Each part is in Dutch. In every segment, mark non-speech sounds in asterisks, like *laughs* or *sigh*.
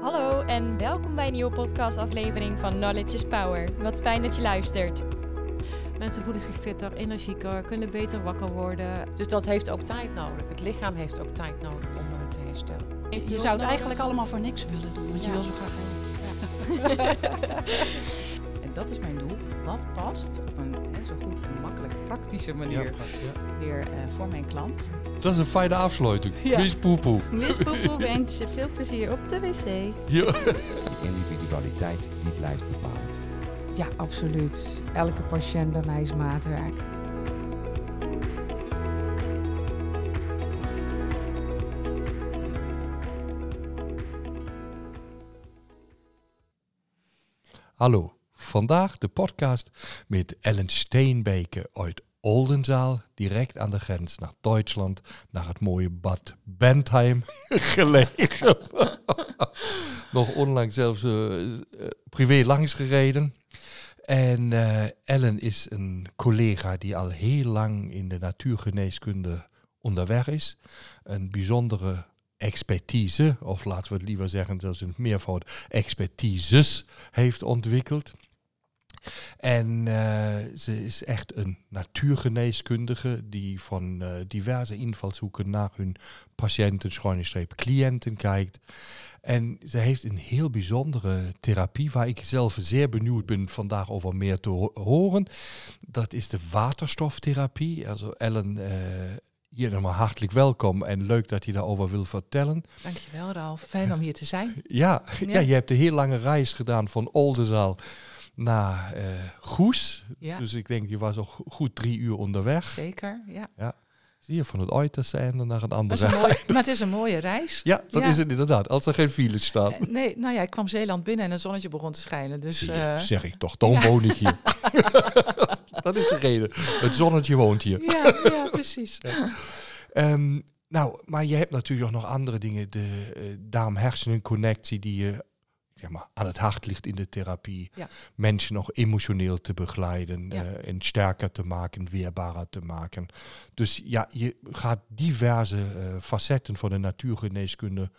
Hallo en welkom bij een nieuwe podcastaflevering van Knowledge is Power. Wat fijn dat je luistert. Mensen voelen zich fitter, energieker, kunnen beter wakker worden. Dus dat heeft ook tijd nodig. Het lichaam heeft ook tijd nodig om uh, te herstellen. Je zou het eigenlijk allemaal voor niks willen doen, want Ja. je wil zo graag helpen. *laughs* *laughs* *laughs* En dat is mijn doel. Wat past op een hè, zo goed en makkelijk praktische manier Ja, ja. weer eh, voor mijn klant. Dat is een fijne afsluiting. Ja. Mis poepoe. Miss Poepoe wens je veel plezier op de wc. Ja. Die individualiteit die blijft bepalend. Ja, absoluut. Elke patiënt bij mij is maatwerk. Hallo, vandaag de podcast met Ellen Steenbeke uit Oldenzaal, direct aan de grens naar Duitsland, naar het mooie Bad Bentheim *laughs* gelegen. *laughs* Nog onlangs zelfs eh, eh, privé langs gereden. En eh, Ellen is een collega die al heel lang in de natuurgeneeskunde onderweg is. Een bijzondere expertise, of laten we het liever zeggen, dat is een meervoud, expertises heeft ontwikkeld. En eh, ze is echt een natuurgeneeskundige die van eh, diverse invalshoeken naar hun patiënten, schuine-streep cliënten kijkt. En ze heeft een heel bijzondere therapie waar ik zelf zeer benieuwd ben vandaag over meer te ho- horen. Dat is de waterstoftherapie. Also Ellen, eh, hier nog maar hartelijk welkom en leuk dat je daarover wil vertellen. Dankjewel Ralf. Fijn om hier te zijn. Ja, ja. Ja. je hebt een heel lange reis gedaan van Oldenzaal naar eh, Goes. Ja, Dus ik denk, je was go- goed drie uur onderweg. zeker. Ja. Zie je, van het uiterste einde naar een andere. een *laughs* mooie, maar het is een mooie reis. Ja, dat Ja. is het inderdaad. Als er geen files staan. Eh, Nee, nou ja, ik kwam Zeeland binnen en het zonnetje begon te schijnen. Dus je, eh, zeg ik toch, dan ja. woon ik hier. *laughs* *laughs* dat is de reden. Het zonnetje woont hier. ja, ja, precies. Ehm, nou, maar je hebt natuurlijk ook nog andere dingen. De eh darm-hersenen-connectie die je zeg maar, aan het hart ligt in de therapie. Ja. Mensen nog emotioneel te begeleiden Ja. eh, en sterker te maken, weerbaarder te maken. Dus ja, je gaat diverse eh, facetten van de natuurgeneeskunde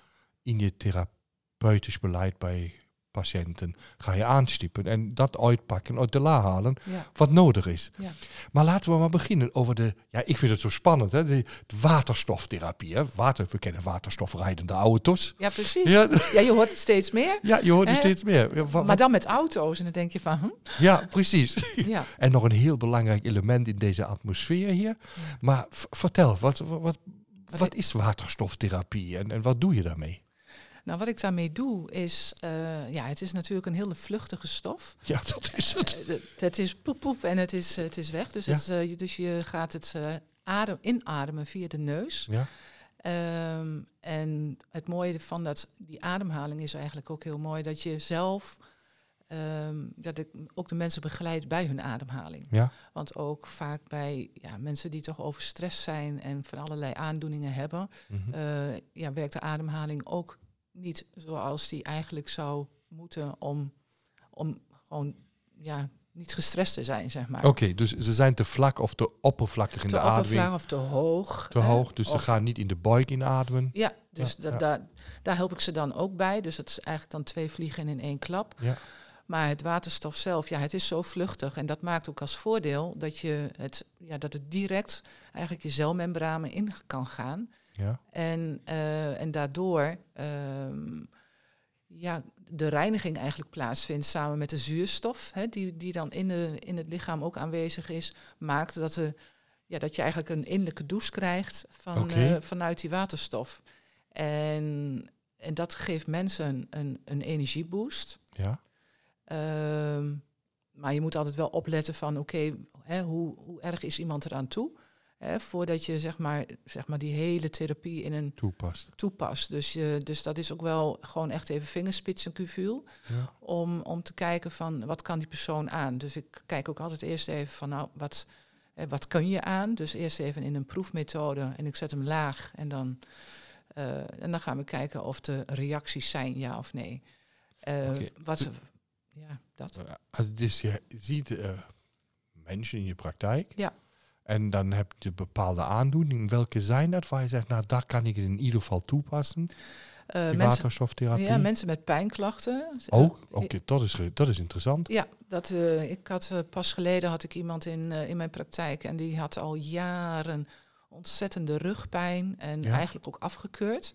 in je therapeutisch beleid bij patiënten ga je aanstippen en dat uitpakken, uit de la halen, Ja. wat nodig is. Ja. Maar laten we maar beginnen over de, ja, ik vind het zo spannend, hè, de, de waterstoftherapie. Hè. Water, we kennen waterstofrijdende auto's. ja, precies. Ja. Ja, je hoort het steeds meer. ja je hoort Hè? steeds meer. Maar dan met auto's en dan denk je van, hm? ja, precies. *laughs* ja. En nog een heel belangrijk element in deze atmosfeer hier. Maar vertel, wat, wat, wat, wat is waterstoftherapie en, en wat doe je daarmee? Nou, wat ik daarmee doe is, eh, ja, het is natuurlijk een hele vluchtige stof. Ja, dat is het. Eh, het- is poep poep en het is, het is weg. Dus, Ja. het, is, dus je gaat het adem, inademen via de neus. Ja. Ehm, en het mooie van dat, die ademhaling is eigenlijk ook heel mooi dat je zelf, ehm, dat ik ook de mensen begeleid bij hun ademhaling. Ja. Want ook vaak bij ja, mensen die toch overstress zijn en van allerlei aandoeningen hebben, Mhm. ja, werkt de ademhaling ook niet zoals die eigenlijk zou moeten om, om gewoon ja, niet gestrest te zijn, zeg maar. Oké, dus ze zijn te vlak of te oppervlakkig in te de ademing. oppervlakkig of te hoog. Te hè? hoog, dus ze gaan niet in de buik inademen. Ja, dus Ja, da- ja. Daar help ik ze dan ook bij. Dus dat is eigenlijk dan twee vliegen in één klap. Ja. Maar het waterstof zelf, ja, het is zo vluchtig. En dat maakt ook als voordeel dat, je het, ja, dat het direct eigenlijk je celmembranen in kan gaan. Ja. En, eh, en daardoor ehm, ja, de reiniging eigenlijk plaatsvindt samen met de zuurstof, hè, die, die dan in, de, in het lichaam ook aanwezig is, maakt dat, de, ja, dat je eigenlijk een innerlijke douche krijgt van, eh, vanuit die waterstof. En, en dat geeft mensen een, een, een energieboost. Ja. Ehm, maar je moet altijd wel opletten van, oké, hoe, hoe erg is iemand eraan toe? Hè, voordat je zeg maar, zeg maar die hele therapie in een Toepast. toepast. Dus, je, dus dat is ook wel gewoon echt even vingerspitsengevoel Ja. om, om te kijken van wat kan die persoon aan. Dus ik kijk ook altijd eerst even van nou, wat, eh, wat kun je aan? Dus eerst even in een proefmethode en ik zet hem laag en dan, eh, en dan gaan we kijken of de reacties zijn ja of nee. Eh, Oké. Wat, ja, dat. Uh, also dus je ziet eh, mensen in je praktijk. Ja. En dan heb je bepaalde aandoeningen. Welke zijn dat waar je zegt, nou daar kan ik het in ieder geval toepassen? Mensen, waterstoftherapie? ja, mensen met pijnklachten. Ook? Eh, Oké, dat, is, dat is interessant. Ja, dat, eh, ik had pas geleden had ik iemand in, in mijn praktijk en die had al jaren ontzettende rugpijn en Ja. eigenlijk ook afgekeurd.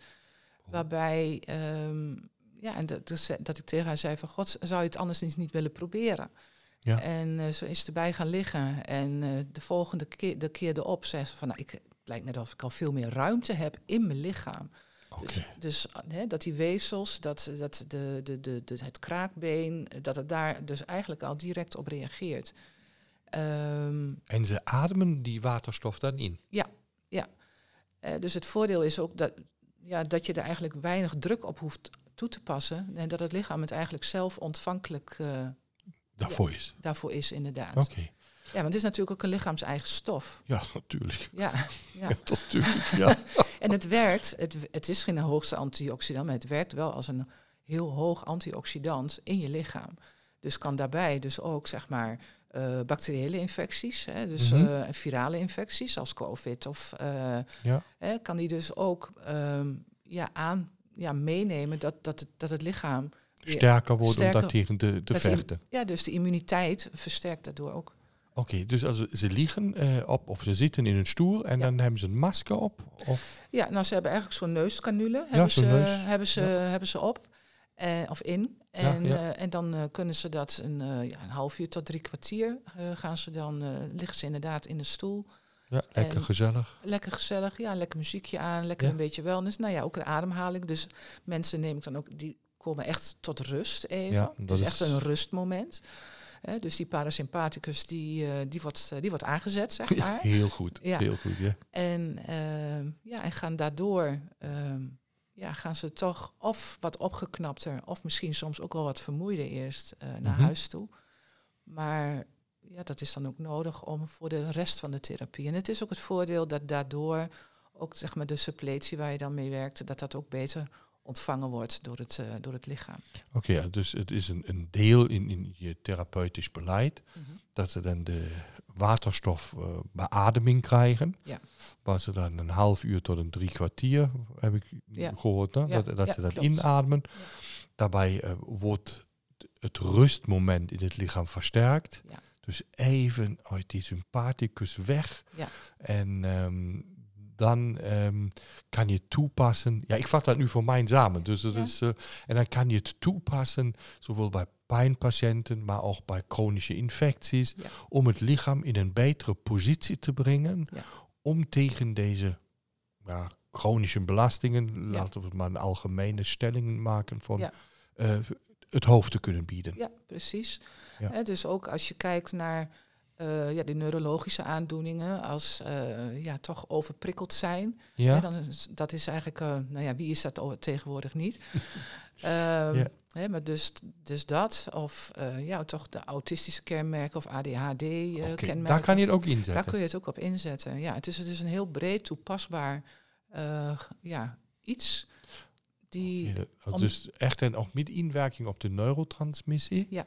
Waarbij, ehm, ja, en dat, dus, dat ik tegen haar zei van, god, zou je het anders niet willen proberen? Ja. En eh, zo is erbij gaan liggen. En eh, de volgende keer, de keer erop zei ze van, nou, ik, het lijkt net of ik al veel meer ruimte heb in mijn lichaam. Dus, dus hè, dat die weefsels, dat, dat de, de, de, de, het kraakbeen, dat het daar dus eigenlijk al direct op reageert. Ehm, En ze ademen die waterstof dan in? eh, dus het voordeel is ook dat, ja, dat je er eigenlijk weinig druk op hoeft toe te passen. En dat het lichaam het eigenlijk zelf ontvankelijk eh, Daarvoor is. daarvoor is, inderdaad. Oké. Ja, want het is natuurlijk ook een lichaams-eigen stof. Ja, natuurlijk. Ja, *laughs* ja. Ja, natuurlijk. Ja. *laughs* En het werkt, het, het is geen hoogste antioxidant, maar het werkt wel als een heel hoog antioxidant in je lichaam. Dus kan daarbij dus ook, zeg maar, eh, bacteriële infecties, hè, dus Mhm. eh, virale infecties als COVID, of eh, Ja. hè, kan die dus ook ehm, ja, aan, ja, meenemen dat, dat, het, dat het lichaam, Sterker wordt om Sterker- dat tegen te, vechten. ja, dus de immuniteit versterkt daardoor ook. Oké, dus als ze liggen eh, op of ze zitten in een stoel en Ja. dan hebben ze een masker op? Of? Ja, nou, ze hebben eigenlijk zo'n neuscanule hebben, ze, neus. hebben, ze, hebben ze op eh, of in. En, eh, en dan kunnen ze dat een, ja, een half uur tot drie kwartier gaan ze dan, liggen ze inderdaad in de stoel. Ja, lekker En- gezellig. Lekker gezellig, ja, lekker muziekje aan, lekker een beetje wellness. Nou ja, ook een ademhaling. Dus mensen neem ik dan ook, die komen echt tot rust even. Ja, het dat is is- echt een rustmoment. Hè, dus die parasympathicus, die, eh, die, wordt, eh, die wordt aangezet, zeg *laughs* Ja, maar. heel goed. Ja. Heel goed, ja. En, ehm, ja, en gaan daardoor ehm, ja, gaan ze toch of wat opgeknapter, of misschien soms ook wel wat vermoeider eerst eh, naar Mhm. huis toe. Maar ja, dat is dan ook nodig om voor de rest van de therapie. En het is ook het voordeel dat daardoor ook zeg maar, de suppletie waar je dan mee werkt, dat dat ook beter ontvangen wordt door het, eh, door het lichaam. Oké, ja, dus het is een, een deel in, in je therapeutisch beleid dat ze dan de waterstofbeademing krijgen. Ja. Waar ze dan een half uur tot een drie kwartier, heb ik Ja. gehoord, hè? Ja, dat, dat ze dat klopt. inademen. Daarbij eh, wordt het rustmoment in het lichaam versterkt. Ja. Dus even uit die sympathicus weg. Ja. En ehm, dan ehm, kan je toepassen. Ja, ik vat dat nu voor mij samen. Dus dat Ja. is, eh, en dan kan je het toepassen, zowel bij pijnpatiënten, maar ook bij chronische infecties, Ja. om het lichaam in een betere positie te brengen, Ja. om tegen deze ja, chronische belastingen, laten we maar een algemene stelling maken van eh, het hoofd te kunnen bieden. Ja, precies. Dus ook als je kijkt naar eh, ja, de neurologische aandoeningen, als eh, ja, toch overprikkeld zijn. Ja? Dan is, dat is eigenlijk, eh, nou ja, wie is dat tegenwoordig niet? *laughs* Ehm, Ja. hè, maar dus, dus dat, of ja, toch de autistische kenmerken of ADHD-kenmerken. Daar kan je het ook inzetten. Daar kun je het ook op inzetten. Ja, het is dus een heel breed toepasbaar ja, iets die... Ja, dat- om- dus echt en ook met inwerking op de neurotransmissie. Ja.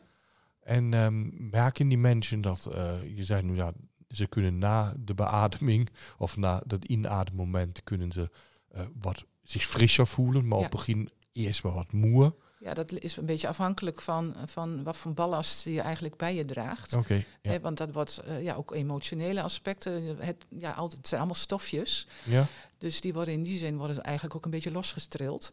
En ehm, merken die mensen dat, eh, je zei nu ja, ze kunnen na de beademing of na dat inademmoment kunnen ze eh, wat zich frisser voelen, maar Ja. op het begin eerst wel wat moe. Ja, dat is een beetje afhankelijk van, van wat voor ballast je eigenlijk bij je draagt. Oké, ja. Want dat wordt eh, ja, ook emotionele aspecten. Het, ja, altijd, het zijn allemaal stofjes. ja. Dus die worden in die zin worden eigenlijk ook een beetje losgestrild.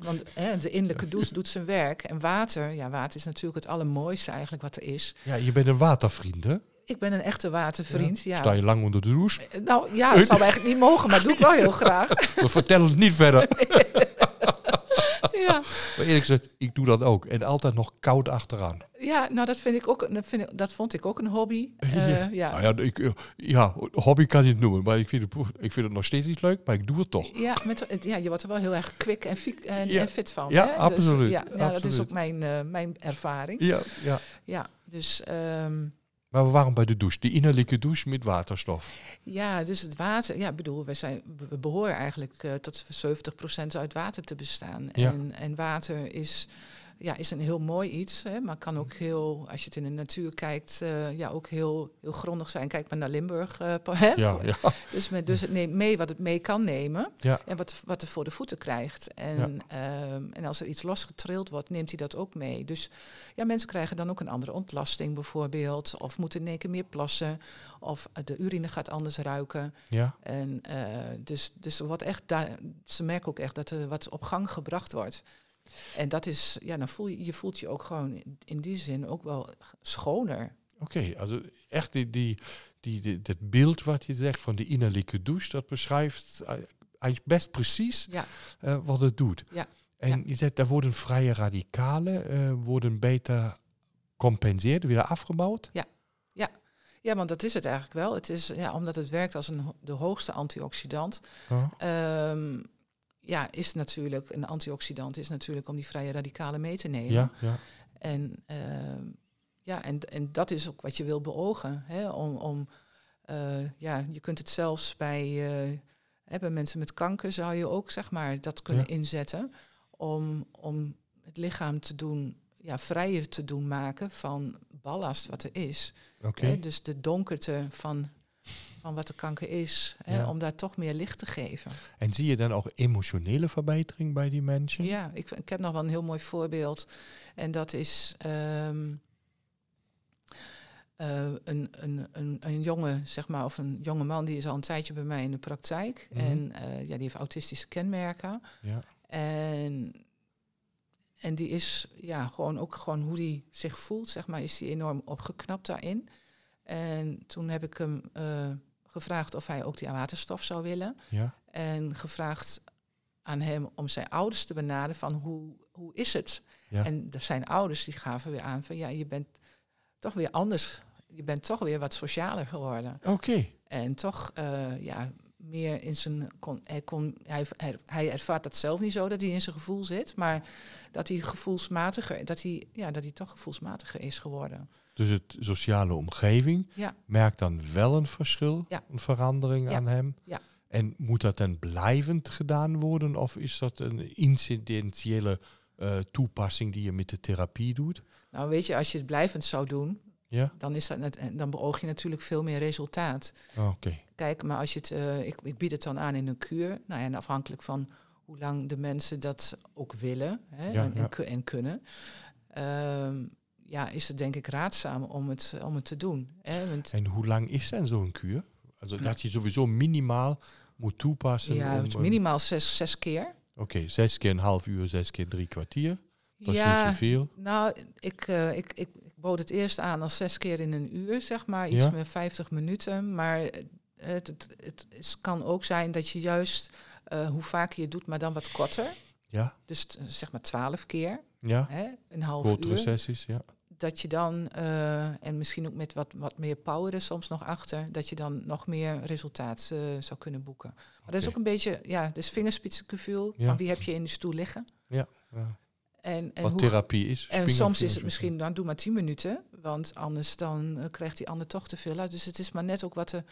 Want de innerlijke douche doet zijn werk. En water, ja, water is natuurlijk het allermooiste eigenlijk wat er is. ja, je bent een watervriend, hè? Ik ben een echte watervriend. Ja. Sta je lang onder de douche? Nou ja, het zou *laughs* eigenlijk niet mogen, maar doe ik wel heel graag. We vertellen het niet verder. *laughs* Ja. *laughs* Maar eerlijk gezegd, ik doe dat ook. En altijd nog koud achteraan. ja, nou dat, vind ik ook, dat, vind ik, dat vond ik ook een hobby. Eh, Ja. ja. Nou ja, ik, eh, ja, hobby kan je het noemen. Maar ik vind, het, ik vind het nog steeds niet leuk, maar ik doe het toch. Ja, met, ja, je wordt er wel heel erg kwik en, fiek, en, Ja. en fit van. Ja, hè? absoluut, Dus, ja, ja, dat is ook mijn, eh, mijn ervaring. Ja, ja. Ja, dus, ehm, Maar we waren bij de douche. Die innerlijke douche met waterstof. ja, dus het water. Ja, ik bedoel, wij zijn, we behoren eigenlijk eh, tot 70% uit water te bestaan. Ja. En, en water is ja, is een heel mooi iets, hè, maar kan ook heel, als je het in de natuur kijkt, eh, ja, ook heel, heel grondig zijn. Kijk maar naar Limburg. eh, Ja, ja. Dus, met, dus het neemt mee wat het mee kan nemen Ja. en wat, wat het voor de voeten krijgt. En, ehm, en als er iets losgetrild wordt, neemt hij dat ook mee. Dus ja, mensen krijgen dan ook een andere ontlasting bijvoorbeeld, of moeten in één keer meer plassen, of de urine gaat anders ruiken. ja. En eh, dus, dus wordt echt daar, ze merken ook echt dat er wat op gang gebracht wordt. En dat is, ja, dan voel je, je voelt je ook gewoon in- die zin ook wel schoner. Oké, also echt die, die, die, die, dat beeld wat je zegt van de innerlijke douche, dat beschrijft eh, eigenlijk best precies Ja. eh, wat het doet. Ja. En Ja. je zegt, daar worden vrije radicalen, eh, worden beter compenseerd, weer afgebouwd. Ja, want dat is het eigenlijk wel. Het is, ja, omdat het werkt als een, de hoogste antioxidant. Ja. ehm, ja, is natuurlijk, een antioxidant is natuurlijk om die vrije radicalen mee te nemen. Ja, ja. En, ehm, ja, en, en dat is ook wat je wil beogen. Hè? Om, om, eh, ja, je kunt het zelfs bij, eh, hè, bij mensen met kanker zou je ook zeg maar, dat kunnen Ja. inzetten. Om, om het lichaam te doen, ja, vrijer te doen maken van ballast wat er is. Oké. Hè? Dus de donkerte van, van wat de kanker is. Hè? Ja. Om daar toch meer licht te geven. En zie je dan ook emotionele verbetering bij die mensen? Ja, ik, ik heb nog wel een heel mooi voorbeeld. En dat is ehm, eh, een, een, een, een jongen, zeg maar, of een jonge man die is al een tijdje bij mij in de praktijk. Mhm. En eh, ja, die heeft autistische kenmerken. Ja. En, en die is ja, gewoon ook gewoon hoe die zich voelt, zeg maar, is die enorm opgeknapt daarin. En toen heb ik hem eh, gevraagd of hij ook die waterstof zou willen. ja. En gevraagd aan hem om zijn ouders te benaderen van hoe, hoe is het? Ja. En zijn ouders die gaven weer aan van ja, je bent toch weer anders. Je bent toch weer wat socialer geworden. Oké. En toch eh, ja, meer in zijn... Kon, hij, kon, hij, hij, hij ervaart dat zelf niet zo, dat hij in zijn gevoel zit. Maar dat hij gevoelsmatiger, dat hij, ja, dat hij toch gevoelsmatiger is geworden. Dus het sociale omgeving Ja. merkt dan wel een verschil, Ja. een verandering Ja. aan hem. Ja. En moet dat dan blijvend gedaan worden of is dat een incidentiële eh, toepassing die je met de therapie doet? Nou weet je, als je het blijvend zou doen, Ja, dan, is dat net, en dan beoog je natuurlijk veel meer resultaat. Oh, oké. Kijk, maar als je het, eh, ik, ik bied het dan aan in een kuur. Nou ja, en afhankelijk van hoe lang de mensen dat ook willen hè, en, en en kunnen. ehm, ja, is het denk ik raadzaam om het, om het te doen. Hè? Want, En hoe lang is dan zo'n kuur? Also dat je sowieso minimaal moet toepassen. ja, om, eh, minimaal zes, zes keer. Oké, zes keer een half uur, zes keer drie kwartier. Dat is niet zoveel. nou, ik, eh, ik, ik, ik bood het eerst aan als zes keer in een uur, zeg maar. Iets Ja. meer 50 minuten. Maar het, het, het, kan ook zijn dat je juist eh, hoe vaker je het doet, maar dan wat korter. Ja, Dus zeg maar twaalf keer, ja. hè, een half Kortere uur. sessies, ja. Dat je dan, eh, en misschien ook met wat, wat meer power er soms nog achter, dat je dan nog meer resultaat eh, zou kunnen boeken. Maar dat is ook een beetje, ja, dus vingerspitsengevoel. Ja. Van wie heb je in de stoel liggen? Ja, ja. En, en Wat hoe, therapie is. en soms is het misschien, dan doe maar tien minuten, want anders dan eh, krijgt die ander toch te veel uit. Dus het is maar net ook wat er,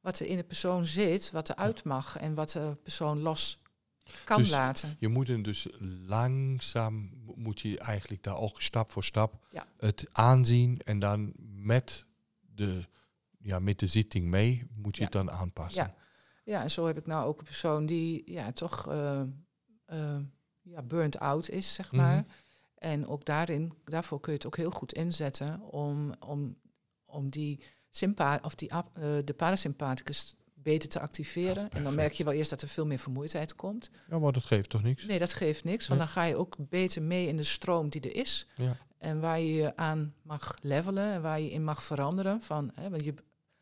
wat er in de persoon zit, wat er uit mag en wat de persoon los kan Dus laten. Je moet hem dus langzaam, mo- moet je eigenlijk daar ook stap voor stap Ja. het aanzien en dan met de, ja, met de zitting mee moet je Ja. het dan aanpassen. Ja. Ja, en zo heb ik nou ook een persoon die ja, toch eh, ja, burnt out is, zeg Mhm. maar. En ook daarin, daarvoor kun je het ook heel goed inzetten om, om, om die, sympa of die eh, de parasympathicus beter te activeren. en dan merk je wel eerst dat er veel meer vermoeidheid komt. Ja, maar dat geeft toch niks? Nee, dat geeft niks, want dan ga je ook beter mee in de stroom die er is. Ja. En waar je je aan mag levelen en waar je in mag veranderen. Van, hè, want je,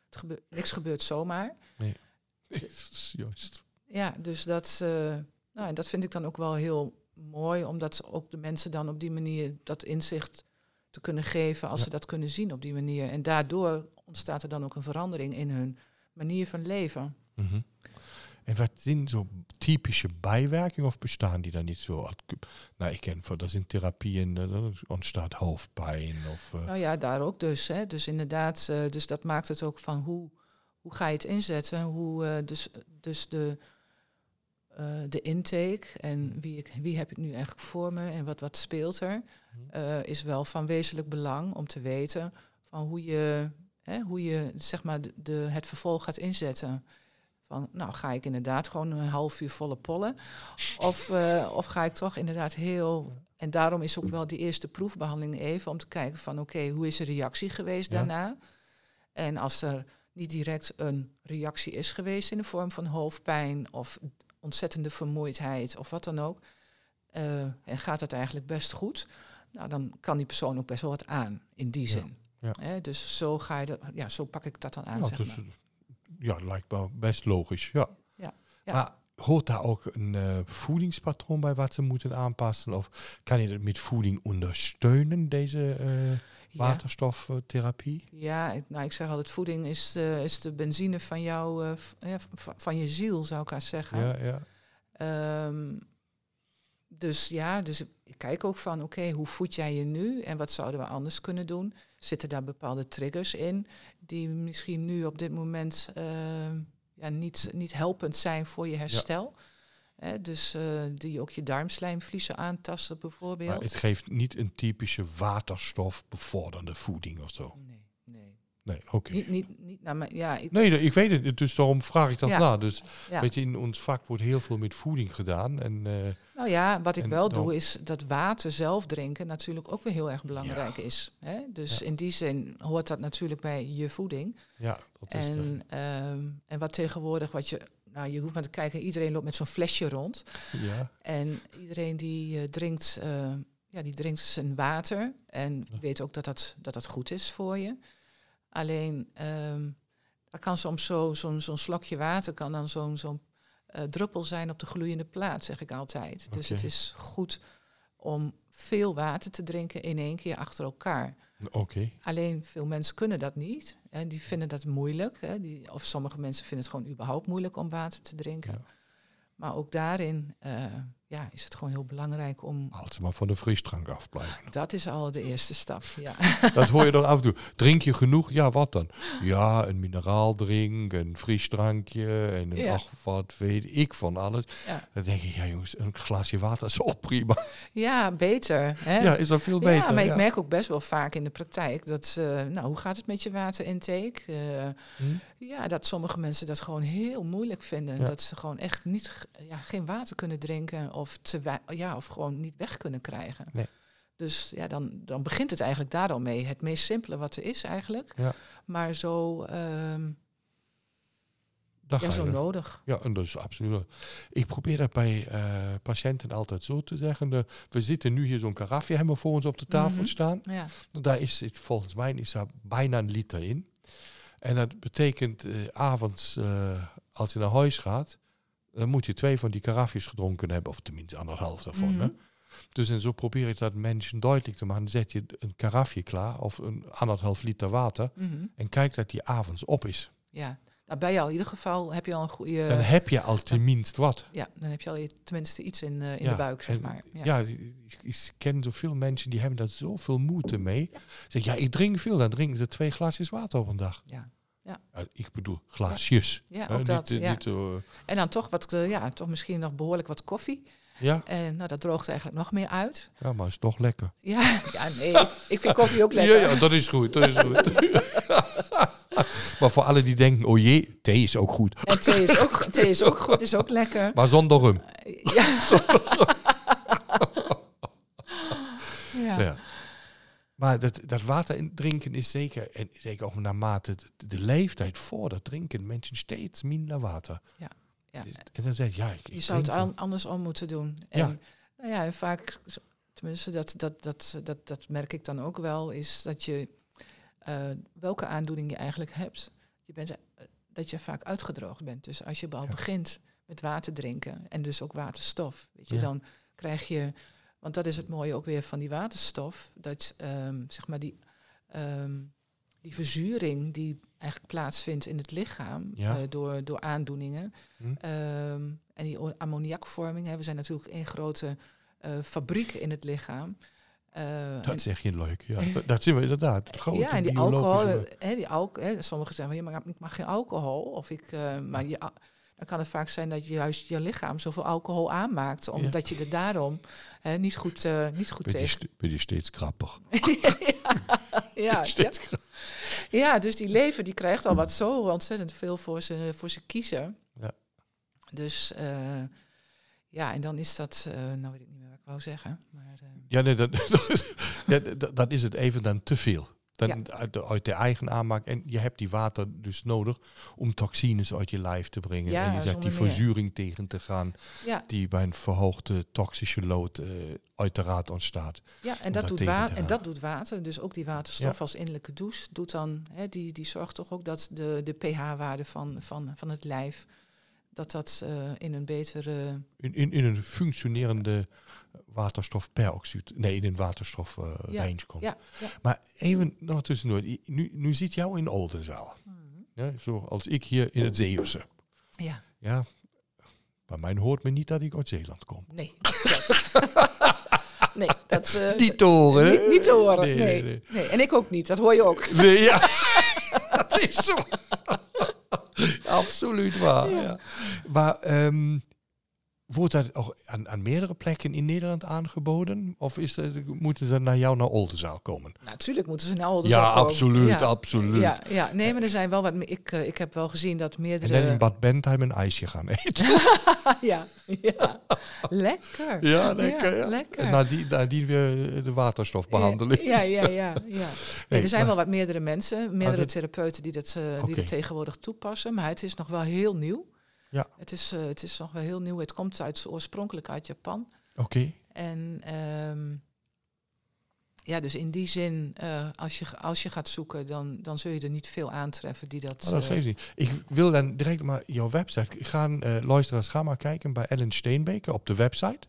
het gebeurt, niks gebeurt zomaar. *laughs* Juist. Ja, dus dat, eh, nou, en dat vind ik dan ook wel heel mooi, omdat ook de mensen dan op die manier dat inzicht te kunnen geven als Ja. ze dat kunnen zien op die manier. En daardoor ontstaat er dan ook een verandering in hun manier van leven. Mhm. En wat zijn zo typische bijwerkingen of bestaan die dan niet zo? Nou, ik ken voor dat in therapieën, eh, dan ontstaat hoofdpijn of... eh, Nou ja, daar ook dus. Hè. Dus inderdaad, eh, dus dat maakt het ook van hoe, hoe ga je het inzetten? Hoe, dus, dus de, de intake en wie, ik, wie heb ik nu eigenlijk voor me en wat, wat speelt er, eh, is wel van wezenlijk belang om te weten van hoe je, hè, hoe je zeg maar, de, de, het vervolg gaat inzetten. Van, nou, ga ik inderdaad gewoon een half uur volle pollen? Of, eh, of ga ik toch inderdaad heel... En daarom is ook wel die eerste proefbehandeling even om te kijken van... oké, hoe is de reactie geweest Ja. daarna? En als er niet direct een reactie is geweest in de vorm van hoofdpijn... of ontzettende vermoeidheid of wat dan ook... eh, en gaat het eigenlijk best goed... Nou, dan kan die persoon ook best wel wat aan, in die zin. ja. Hè, dus zo, ga je dat, ja, zo pak ik dat dan aan, Ja, zeg dus, maar. ja, lijkt me best logisch, ja. Ja, ja. Maar hoort daar ook een eh, voedingspatroon bij wat ze moeten aanpassen? Of kan je dat met voeding ondersteunen, deze eh, Ja. waterstoftherapie? Ja, ik- nou, ik zeg altijd, voeding is de, is de benzine van jou, eh, ja, van je ziel, zou ik haar zeggen. Ja, ja. Ehm, dus ja, dus ik kijk ook van, oké, hoe voed jij je nu en wat zouden we anders kunnen doen? Zitten daar bepaalde triggers in die misschien nu op dit moment ehm, ja, niet, niet helpend zijn voor je herstel? Hè, dus eh, die ook je darmslijmvliezen aantasten bijvoorbeeld. Maar het geeft niet een typische waterstofbevorderde voeding of zo. Nee, nee. Nee, oké. Niet, niet, niet ja, ik, Nee, ik weet het, dus daarom vraag ik dat Ja. na. Dus ja. weet je, in ons vak wordt heel veel met voeding gedaan. En eh, Nou ja, wat ik En wel doe is dat water zelf drinken natuurlijk ook weer heel erg belangrijk is. Hè? Dus Ja. in die zin hoort dat natuurlijk bij je voeding. ja, dat is En, ehm, en wat tegenwoordig, wat je, nou je hoeft maar te kijken, iedereen loopt met zo'n flesje rond. ja. En iedereen die eh, drinkt, eh, ja, die drinkt zijn water en Ja. weet ook dat dat, dat dat goed is voor je. Alleen, ehm dat kan soms zo- zo'n zo'n slokje water kan dan zo'n zo'n eh, druppel zijn op de gloeiende plaat, zeg ik altijd. Dus het is goed om veel water te drinken in één keer achter elkaar. Oké. Alleen veel mensen kunnen dat niet. En die vinden dat moeilijk. Hè. Die, of sommige mensen vinden het gewoon überhaupt moeilijk om water te drinken. Ja. Maar ook daarin eh, ja, is het gewoon heel belangrijk om. Ze maar van de frisdrank afblijven. Dat is al de eerste stap. Ja, *laughs* dat hoor je toch af en toe. Drink je genoeg? Ja, wat dan? Ja, een mineraaldrink, een frisdrankje en een Ja. ach, wat weet ik van alles. Ja. Dan denk ik, ja jongens, een glaasje water is ook prima. ja beter. Hè? Ja, is dat veel Ja, beter. maar ja. ik merk ook best wel vaak in de praktijk dat, eh, nou, hoe gaat het met je waterintake? Eh, Hm? ja, dat sommige mensen dat gewoon heel moeilijk vinden. Dat ze gewoon echt niet, ja, geen water kunnen drinken of, te ja, of gewoon niet weg kunnen krijgen. Nee. Dus ja, dan, dan begint het eigenlijk daar al mee. Het meest simpele wat er is eigenlijk. Ja. Maar zo, ehm, ja, zo nodig. Ja, en dat is absoluut. Ik probeer dat bij eh, patiënten altijd zo te zeggen. De- we zitten nu hier zo'n karafje hebben we voor ons op de tafel Mhm. staan. Ja. Daar is het, volgens mij is daar bijna een liter in. En dat betekent eh, avonds, eh, als je naar huis gaat, dan moet je twee van die karafjes gedronken hebben, of tenminste anderhalf daarvan. hè. Mhm. Dus en zo probeer ik dat mensen duidelijk te maken. Dan zet je een karafje klaar, of een anderhalf liter water, Mhm. en kijk dat die avonds op is. ja. Nou, bij jou in ieder geval heb je al een goede... Dan heb je al tenminste wat. ja, dan heb je al tenminste iets in, eh, in Ja, de buik, zeg maar. Ja, ik, ik ken zoveel mensen die hebben daar zoveel moeite mee. Zeg, ja, ik drink veel. Dan drinken ze twee glaasjes water op een dag. Ja. Ja. Ik bedoel, glaasjes. Ja, ook dat. niet, eh, ja. niet, eh, En dan toch wat, eh, ja, toch misschien nog behoorlijk wat koffie. ja, En nou, dat droogt eigenlijk nog meer uit. ja, maar is toch lekker. Ja, *laughs* ja nee, ik vind koffie ook lekker. Ja, ja, dat is goed. Dat is goed. *laughs* maar voor alle die denken, oh jee, thee is ook goed. En thee is ook, thee is ook goed, is ook lekker. Maar zonder rum. Ja. *laughs* ja. Ja. Maar dat, dat water in drinken is zeker, en zeker ook naarmate de, de leeftijd vordert, drinken mensen steeds minder water. Ja, ja. Dus- En dan zeg je, ja, ik, Je zou het drink wel. an- andersom moeten doen. En, Ja. Nou ja, en vaak, tenminste, dat, dat, dat, dat, dat merk ik dan ook wel, is dat je eh, welke aandoening je eigenlijk hebt. Je bent, eh, dat je vaak uitgedroogd bent. Dus als je al Ja. begint met water drinken en dus ook waterstof, weet je, dan krijg je, want dat is het mooie ook weer van die waterstof, dat ehm, zeg maar die, ehm, die verzuring die eigenlijk plaatsvindt in het lichaam Ja. eh, door, door aandoeningen. Hm? Ehm, en die ammoniakvorming, hè, we zijn natuurlijk één grote eh, fabriek in het lichaam. En- Dat zeg je leuk. Ja, dat, *laughs* dat zien we inderdaad. Grote ja, en die alcohol, hè, die alcohol hè, sommigen zeggen, ja, maar ik mag geen alcohol. Of ik, maar je, a- dan kan het vaak zijn dat je juist je lichaam zoveel alcohol aanmaakt, omdat je er daarom hè, niet goed, eh, niet goed Ben je, tegen. st- ben je steeds grappig. *laughs* ja, ja, *laughs* ja, dus die lever die krijgt al wat zo ontzettend veel voor ze, voor ze kiezen. Ja. Dus eh, ja, en dan is dat, eh, nou weet ik niet meer wat ik wou zeggen. Maar, Ja, nee, dat, *laughs* dat, is, ja, dat, dat is het even dan te veel. Dan uit, de, uit de eigen aanmaak. En je hebt die water dus nodig om toxines uit je lijf te brengen. Ja, en je zegt die meer. verzuring tegen te gaan. ja, Die bij een verhoogde toxische lood eh uiteraard ontstaat. ja, en dat, doet water, en dat doet water. Dus ook die waterstof als innerlijke douche doet dan, hè, die, die zorgt toch ook dat de, de pH-waarde van, van, van het lijf, dat dat eh, in een betere... In, in, in een functionerende waterstofperoxide, nee, in een waterstof eh, Ja, range komt. Ja, ja. Maar even nog tussendoor. Nu, nu zit jou in Oldenzaal. Ja, zoals ik hier in het Zeeuwse. ja. Ja, bij mij hoort me niet dat ik uit Zeeland kom. nee. nee, dat... eh, *laughs* Niet te horen? Niet, niet te horen, Nee, nee, nee, nee, En ik ook niet, dat hoor je ook. Nee, ja. *laughs* *laughs* dat is zo. Absoluut waar. Ja. Maar ehm, wordt dat ook aan, aan meerdere plekken in Nederland aangeboden? Of is dat, moeten ze naar jou naar Oldenzaal komen? Natuurlijk moeten ze naar Oldenzaal ja, komen. absoluut, Ja. absoluut. Ja, ja, nee, maar er zijn wel wat. Ik, eh, ik heb wel gezien dat En meerdere. dan in Bad Bentheim een ijsje gaan eten. *laughs* ja, ja, lekker. Ja, lekker. Ja, lekker. En nadien, nadien weer de waterstofbehandeling. Ja, ja, ja. ja. *laughs* Nee, er zijn maar- wel wat meerdere mensen, meerdere dat- therapeuten die dat, eh, die dat tegenwoordig toepassen. Maar het is nog wel heel nieuw. Ja. Het is, eh, het is nog wel heel nieuw. Het komt uit, oorspronkelijk uit Japan. Oké. En ehm, ja, dus in die zin, eh, als, je, als je gaat zoeken, dan, dan zul je er niet veel aantreffen die dat. Maar dat eh, geeft niet. Ik wil dan direct maar jouw website. Gaan luisteraars, ga maar kijken bij Ellen Steenbeker op de website.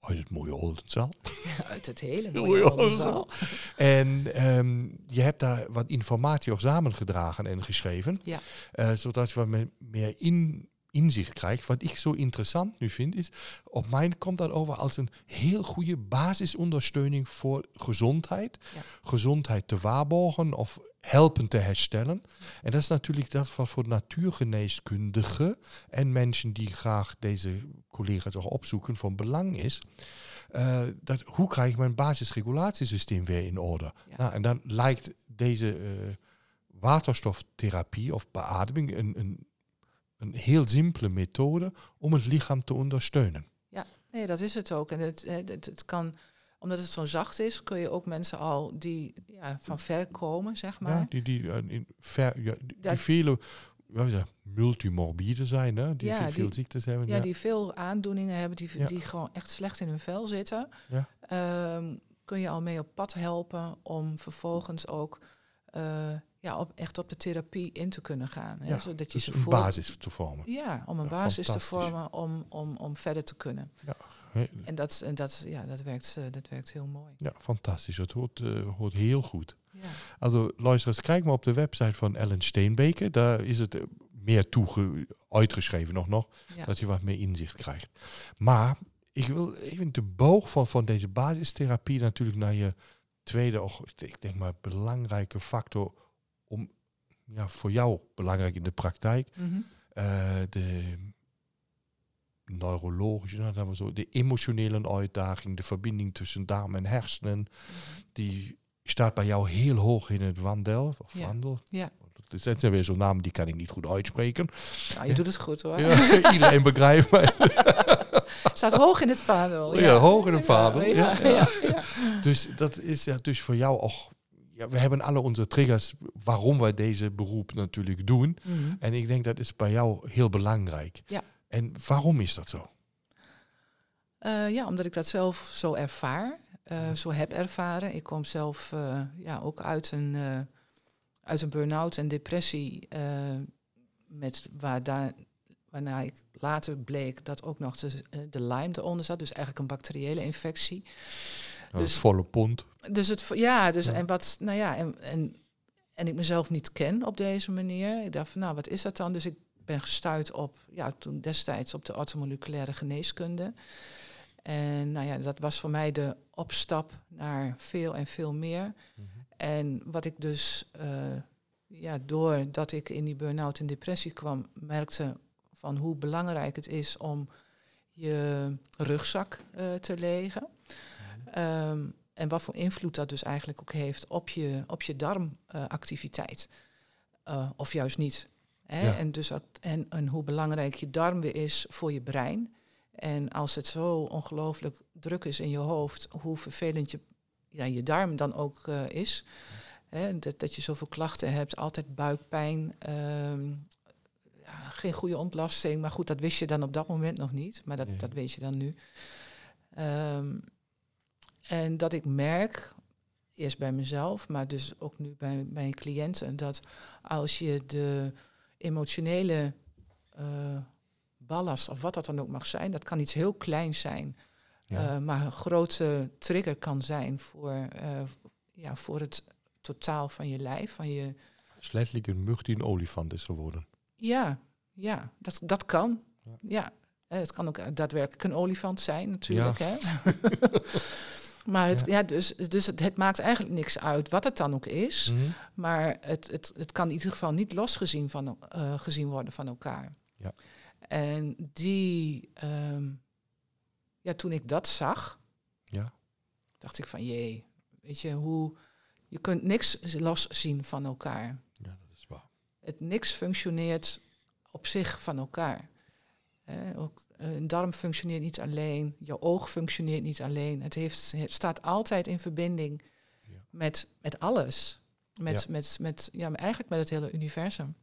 Uit het mooie Oldenzaal. *laughs* uit het hele Mooie Oldenzaal. En ehm, je hebt daar wat informatie ook samengedragen en geschreven. Ja. Eh, zodat je wat me- meer in, inzicht krijgt. Wat ik zo interessant nu vind, is op mij komt dat over als een heel goede basisondersteuning voor gezondheid. Ja. Gezondheid te waarborgen of helpen te herstellen. En dat is natuurlijk dat wat voor natuurgeneeskundigen en mensen die graag deze collega's ook opzoeken van belang is. Eh, dat, hoe krijg ik mijn basisregulatiesysteem weer in orde? Ja. Nou, en dan lijkt deze eh, waterstoftherapie of beademing een, een, een heel simpele methode om het lichaam te ondersteunen. Nee, dat is het ook. En het, eh, het, het kan, omdat het zo zacht is, kun je ook mensen al die ja, van ver komen, zeg maar. Ja, die, die, eh, in ver, ja, die, die vele ja, ja, multimorbide zijn, hè? die Ja, veel- die- ziektes hebben. Ja, die veel aandoeningen hebben, die, Ja. die gewoon echt slecht in hun vel zitten. Ja. Ehm, kun je al mee op pad helpen om vervolgens ook eh, ja, op, echt op de therapie in te kunnen gaan. Hè? Ja, Zodat je dus ze een basis te vormen. Ja, om een Ja, basis te vormen om, om, om verder te kunnen. Hè, En dat, en dat, ja, dat, werkt, eh, dat werkt heel mooi. Ja, fantastisch. Het hoort, eh, hoort heel goed. Ja. Also, luisteraars, kijk maar op de website van Ellen Steenbeke. Daar is het eh, meer toege uitgeschreven nog, nog Ja. dat je wat meer inzicht krijgt. Maar ik wil even de boog van, van deze basistherapie natuurlijk naar je tweede, och, ik denk maar belangrijke factor om, ja, voor jou belangrijk in de praktijk, Mhm. de neurologische, nou, dat we zo, de emotionele uitdaging, de verbinding tussen darm en hersenen, die staat bij jou heel hoog in het wandel. Of Ja. wandel. Ja. Dat zijn weer zo'n namen die kan ik niet goed uitspreken. Nou, je Ja. doet het goed hoor. Ja, *laughs* iedereen begrijpt mij. *laughs* Staat hoog in het vaandel. Ja, hoog in het vaandel, Ja. Dus dat is ja, dus voor jou ook. Ja, we hebben alle onze triggers waarom wij deze beroep natuurlijk doen. Mhm. En ik denk dat is bij jou heel belangrijk. Ja. En waarom is dat zo? Eh, ja, omdat ik dat zelf zo ervaar, eh, zo heb ervaren. Ik kom zelf eh, ja, ook uit een, uit een burn-out en depressie, met waar daar, waarna ik later bleek dat ook nog de, de Lyme eronder zat, dus eigenlijk een bacteriële infectie. Dat is Dus- volle pond. Dus het, ja, dus Ja. en wat, nou ja, en, en, en ik mezelf niet ken op deze manier. Ik dacht van, nou, wat is dat dan? Dus ik ben gestuurd op, ja, toen destijds op de orthomoleculaire geneeskunde. En nou ja, dat was voor mij de opstap naar veel en veel meer. En wat ik dus, eh, ja, doordat ik in die burn-out en depressie kwam, merkte van hoe belangrijk het is om je rugzak eh, te legen. Ehm, en wat voor invloed dat dus eigenlijk ook heeft op je, op je darmactiviteit. Eh, of juist niet. Hè? Ja. En, dus, en, en hoe belangrijk je darm weer is voor je brein. En als het zo ongelooflijk druk is in je hoofd, hoe vervelend je, ja, je darm dan ook eh, is. Hè? Dat, dat je zoveel klachten hebt, altijd buikpijn, ehm, ja, geen goede ontlasting. Maar goed, dat wist je dan op dat moment nog niet. Maar dat, Nee. dat weet je dan nu. Ehm, en dat ik merk, eerst bij mezelf, maar dus ook nu bij mijn cliënten, dat als je de emotionele eh, ballast, of wat dat dan ook mag zijn, dat kan iets heel kleins zijn, Ja. eh, maar een grote trigger kan zijn voor, eh, ja, voor het totaal van je lijf, van je, is letterlijk een mug die een olifant is geworden. ja, ja, dat, dat kan. Ja. Ja. Het kan ook daadwerkelijk een olifant zijn, natuurlijk. Hè? *laughs* maar het, Ja. ja. dus, dus het, het maakt eigenlijk niks uit wat het dan ook is. Mhm. Maar het, het, het kan in ieder geval niet losgezien van, eh, gezien worden van elkaar. Ja. En die, ehm, ja, toen ik dat zag, Ja. dacht ik van jee, weet je, hoe, je kunt niks loszien van elkaar. ja, dat is waar. Het niks functioneert op zich van elkaar. Eh, ook een darm functioneert niet alleen, je oog functioneert niet alleen. Het, heeft, het staat altijd in verbinding Ja. met, met alles. Met, Ja. met, met, ja, eigenlijk met het hele universum.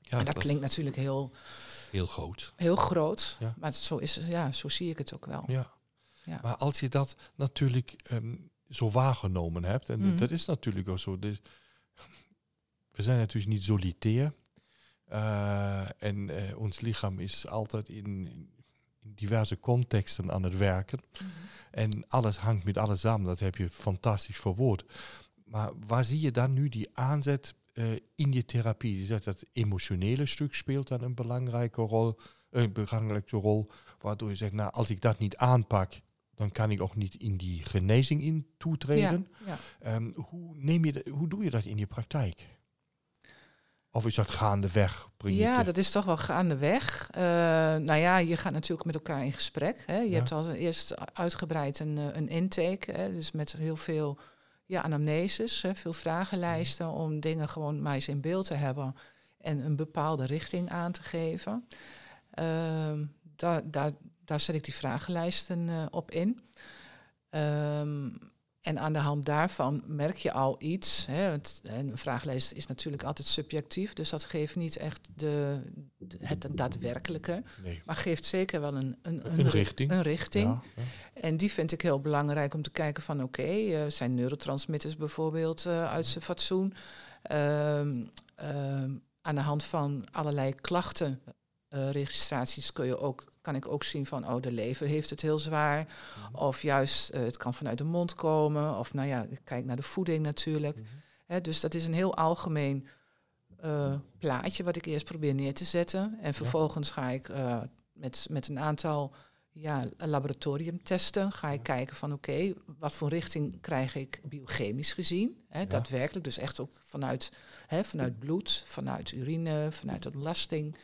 Ja, en dat klinkt natuurlijk heel, heel groot. heel groot, Ja. maar zo, is, ja, zo zie ik het ook wel. Ja. Ja. Maar als je dat natuurlijk ehm, zo waargenomen hebt, en Mhm. dat is natuurlijk ook zo. Dus, we zijn natuurlijk niet solitair. Eh, en eh, ons lichaam is altijd in, in diverse contexten aan het werken. Mhm. En alles hangt met alles samen. Dat heb je fantastisch verwoord. Maar waar zie je dan nu die aanzet eh, in je therapie? Je zegt dat emotionele stuk speelt dan een belangrijke rol. Een belangrijke rol. Waardoor je zegt, nou, als ik dat niet aanpak, dan kan ik ook niet in die genezing in toetreden. Ja, ja. Ehm, hoe, neem je de- hoe doe je dat in je praktijk? Of is dat gaandeweg? Breng je Ja, te- dat is toch wel gaandeweg. Uh, nou ja, je gaat natuurlijk met elkaar in gesprek. Hè. Je Ja. hebt al eerst uitgebreid een, eh, een intake, hè, dus met heel veel ja, anamneses, hè, veel vragenlijsten om dingen gewoon maar eens in beeld te hebben en een bepaalde richting aan te geven. Ehm, daar, daar, daar zet ik die vragenlijsten eh, op in. Ehm, en aan de hand daarvan merk je al iets. Hè, het, en een vragenlijst is natuurlijk altijd subjectief, dus dat geeft niet echt de, de- het daadwerkelijke, nee. maar geeft zeker wel een, een, Een ri- richting. Een richting. Ja, ja. En die vind ik heel belangrijk om te kijken van oké, eh, zijn neurotransmitters bijvoorbeeld eh, uit zijn fatsoen. Ehm, ehm, aan de hand van allerlei klachtenregistraties kun je ook, kan ik ook zien van oh, de lever heeft het heel zwaar. Of juist eh, het kan vanuit de mond komen. Of nou ja, ik kijk naar de voeding natuurlijk. Mhm. Hè, dus dat is een heel algemeen eh, plaatje wat ik eerst probeer neer te zetten. En vervolgens ga ik eh, met, met een aantal ja, laboratoriumtesten ga ik kijken van oké, wat voor richting krijg ik biochemisch gezien. Hè, Daadwerkelijk, dus echt ook vanuit, hè, vanuit bloed, vanuit urine, vanuit ontlasting.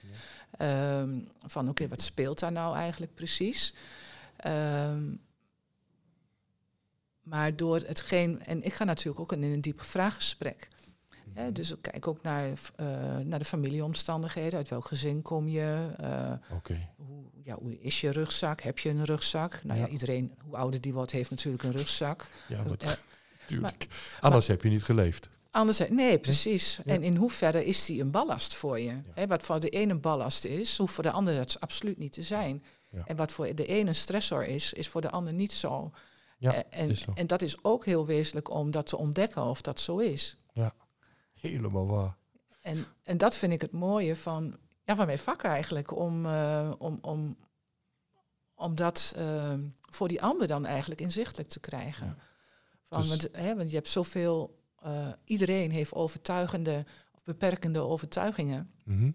Ehm, van oké, wat speelt daar nou eigenlijk precies? Ehm, maar door hetgeen, en ik ga natuurlijk ook in een diepe vraaggesprek. Hè, dus ik kijk ook naar, eh, naar de familieomstandigheden. Uit welk gezin kom je? Oké. hoe, ja, hoe is je rugzak? Heb je een rugzak? Nou ja, Ja. iedereen, hoe ouder die wordt, heeft natuurlijk een rugzak. Ja, maar, Eh. *laughs* Anders heb je niet geleefd. Anders, nee, precies. Ja. En in hoeverre is die een ballast voor je? Wat voor de ene een ballast is, hoeft voor de ander dat absoluut niet te zijn. Ja. En wat voor de ene een stressor is, is voor de ander niet zo. Ja, Eh, en, is zo. en dat is ook heel wezenlijk om dat te ontdekken of dat zo is. Helemaal waar. En, en dat vind ik het mooie van, ja, van mijn vak eigenlijk. Om, eh, om, om, om dat eh, voor die ander dan eigenlijk inzichtelijk te krijgen. Ja. Van, Dus- want, hè, want je hebt zoveel, eh, iedereen heeft overtuigende of beperkende overtuigingen. Mhm.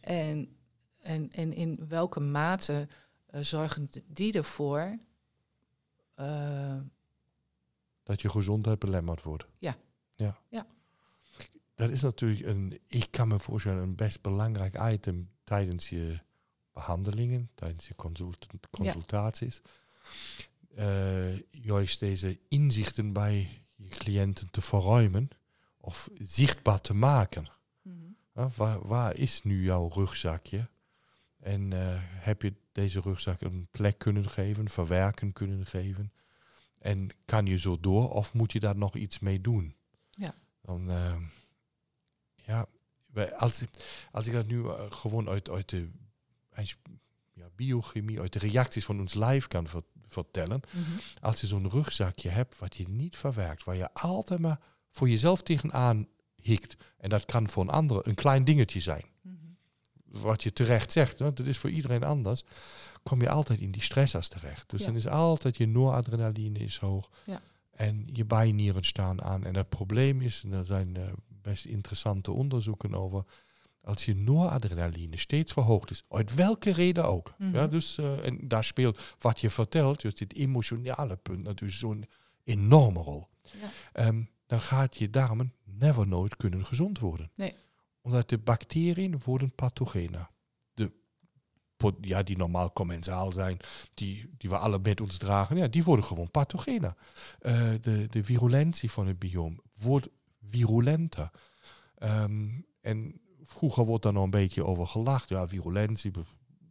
En, en, en in welke mate eh, zorgen die ervoor? eh, Dat je gezondheid belemmerd wordt. Ja. ja. Ja. dat is natuurlijk een, ik kan me voorstellen, een best belangrijk item tijdens je behandelingen, tijdens je consult consultaties. Eh, juist deze inzichten bij je cliënten te verruimen of zichtbaar te maken. Mhm. Waar, waar is nu jouw rugzakje? En eh, heb je deze rugzak een plek kunnen geven, verwerken kunnen geven? En kan je zo door of moet je daar nog iets mee doen? Ja. Dan, ehm, ja, als, als ik dat nu eh, gewoon uit, uit de uit, ja, biochemie, uit de reacties van ons lijf kan ver- vertellen. Mhm. Als je zo'n rugzakje hebt wat je niet verwerkt, waar je altijd maar voor jezelf tegenaan hikt. En dat kan voor een ander een klein dingetje zijn Mhm. wat je terecht zegt, want dat is voor iedereen anders, kom je altijd in die stressers terecht. Dus Ja. dan is altijd je noradrenaline is hoog Ja. en je bijnieren staan aan. En het probleem is, en er zijn eh, best interessante onderzoeken over, als je noradrenaline steeds verhoogd is, uit welke reden ook. Mhm. Ja, dus, eh, en daar speelt wat je vertelt, dus dit emotionale punt, natuurlijk zo'n enorme rol. Ja. Ehm, dan gaat je darmen never nooit kunnen gezond worden. Nee. Omdat de bacteriën worden pathogener. De, ja, die normaal commensaal zijn, die, die we alle met ons dragen, ja, die worden gewoon pathogener. Eh, de, de virulentie van het bioom wordt virulenter. Ehm, en vroeger wordt daar nog een beetje over gelacht. Ja, virulentie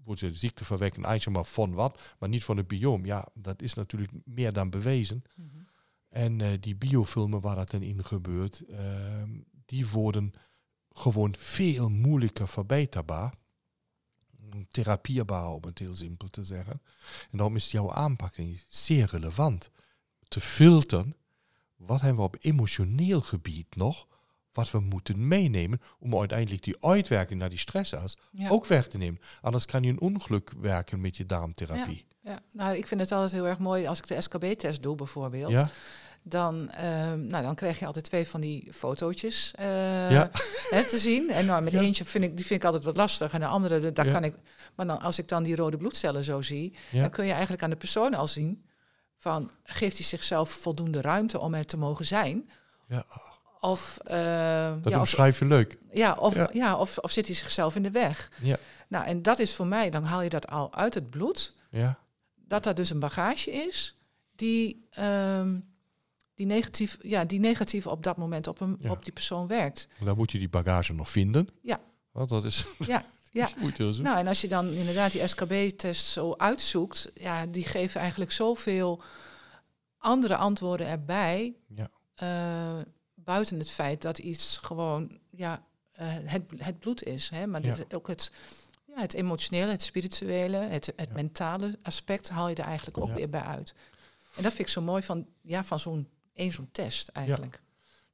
wordt de ziekte verwekken, eigenlijk maar van wat, maar niet van het bioom. Ja, dat is natuurlijk meer dan bewezen. Mhm. En eh, die biofilmen waar dat in gebeurt, ehm, die worden gewoon veel moeilijker verbeterbaar. Therapieerbaar, om het heel simpel te zeggen. En daarom is jouw aanpak zeer relevant. Te filteren, wat hebben we op emotioneel gebied nog, wat we moeten meenemen om uiteindelijk die uitwerking naar die stressors Ja. ook weg te nemen. Anders kan je een ongeluk werken met je darmtherapie. Ja, nou, ik vind het altijd heel erg mooi als ik de SKB-test doe, bijvoorbeeld. Ja? Dan, ehm, nou, dan krijg je altijd twee van die fotootjes eh, Ja. *laughs* hè, te zien. En nou, met Ja. eentje vind ik, die vind ik altijd wat lastig. En de andere, de- daar Ja. kan ik. Maar dan, als ik dan die rode bloedcellen zo zie, Ja. dan kun je eigenlijk aan de persoon al zien van geeft hij zichzelf voldoende ruimte om er te mogen zijn? Ja. Of, eh, Dat ja, omschrijf je leuk. ja, of, Ja. ja. of, of zit hij zichzelf in de weg? Ja. Nou, en dat is voor mij, dan haal je dat al uit het bloed Ja. dat dat dus een bagage is die, ehm, die, negatief, ja, die negatief op dat moment op, Ja. op die persoon werkt. Dan moet je die bagage nog vinden. Ja. Want dat is *laughs* Ja, ja. *laughs* Nou, en als je dan inderdaad die SKB-test zo uitzoekt, ja, die geven eigenlijk zoveel andere antwoorden erbij. Ja. eh, buiten het feit dat iets gewoon ja, eh, het, het bloed is. Hè? Maar Ja. ook het, ja, het emotionele, het spirituele, het, het Ja. mentale aspect haal je er eigenlijk ook weer bij uit. En dat vind ik zo mooi van, ja, van zo'n één zo'n test eigenlijk.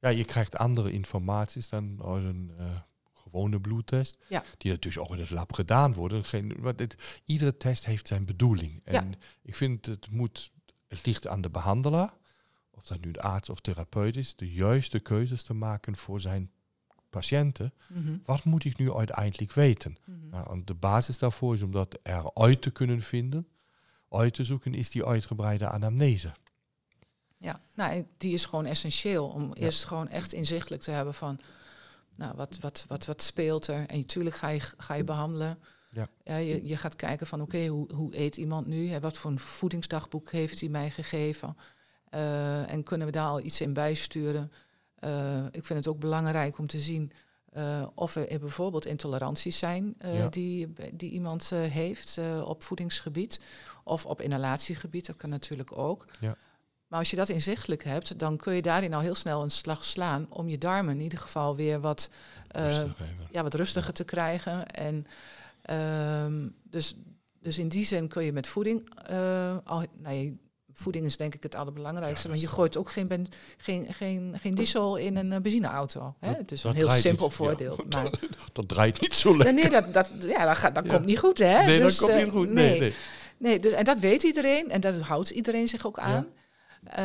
Ja, je krijgt andere informaties dan uit een eh, gewone bloedtest. Ja. Die natuurlijk ook in het lab gedaan worden. Geen, maar dit, iedere test heeft zijn bedoeling. En Ja. ik vind het moet, het ligt aan de behandelaar, of dat nu de arts of therapeut is, de juiste keuzes te maken voor zijn patiënten. Mhm, Wat moet ik nu uiteindelijk weten? Nou, en de basis daarvoor is om dat eruit te kunnen vinden, uit te zoeken, is die uitgebreide anamnese. Ja, nou, die is gewoon essentieel om eerst gewoon echt inzichtelijk te hebben van, nou, wat, wat, wat, wat speelt er? En natuurlijk ga je, ga je behandelen. Ja. je, je gaat kijken van, oké, hoe, hoe eet iemand nu? Hè, wat voor een voedingsdagboek heeft hij mij gegeven? Eh, en kunnen we daar al iets in bijsturen? Eh, ik vind het ook belangrijk om te zien eh, of er bijvoorbeeld intoleranties zijn Ja. die, die iemand heeft op voedingsgebied of op inhalatiegebied. Dat kan natuurlijk ook. Ja. Maar als je dat inzichtelijk hebt, dan kun je daarin al heel snel een slag slaan om je darmen in ieder geval weer wat, Rustig even. ja, wat rustiger te krijgen. En ehm, dus, dus in die zin kun je met voeding, al, nou, je- voeding is denk ik het allerbelangrijkste, want je gooit ook geen, ben, geen, geen, geen diesel in een eh, benzineauto. Hè? Het is een heel simpel niet. Ja. voordeel. *laughs* Maar, Dat draait niet zo lekker. nee, dat, dat, ja, dat, gaat, dat Ja. komt niet goed, hè? Nee, Dus, dat komt eh, niet goed. Nee, nee. Nee, dus, en dat weet iedereen en dat houdt iedereen zich ook aan. Eh,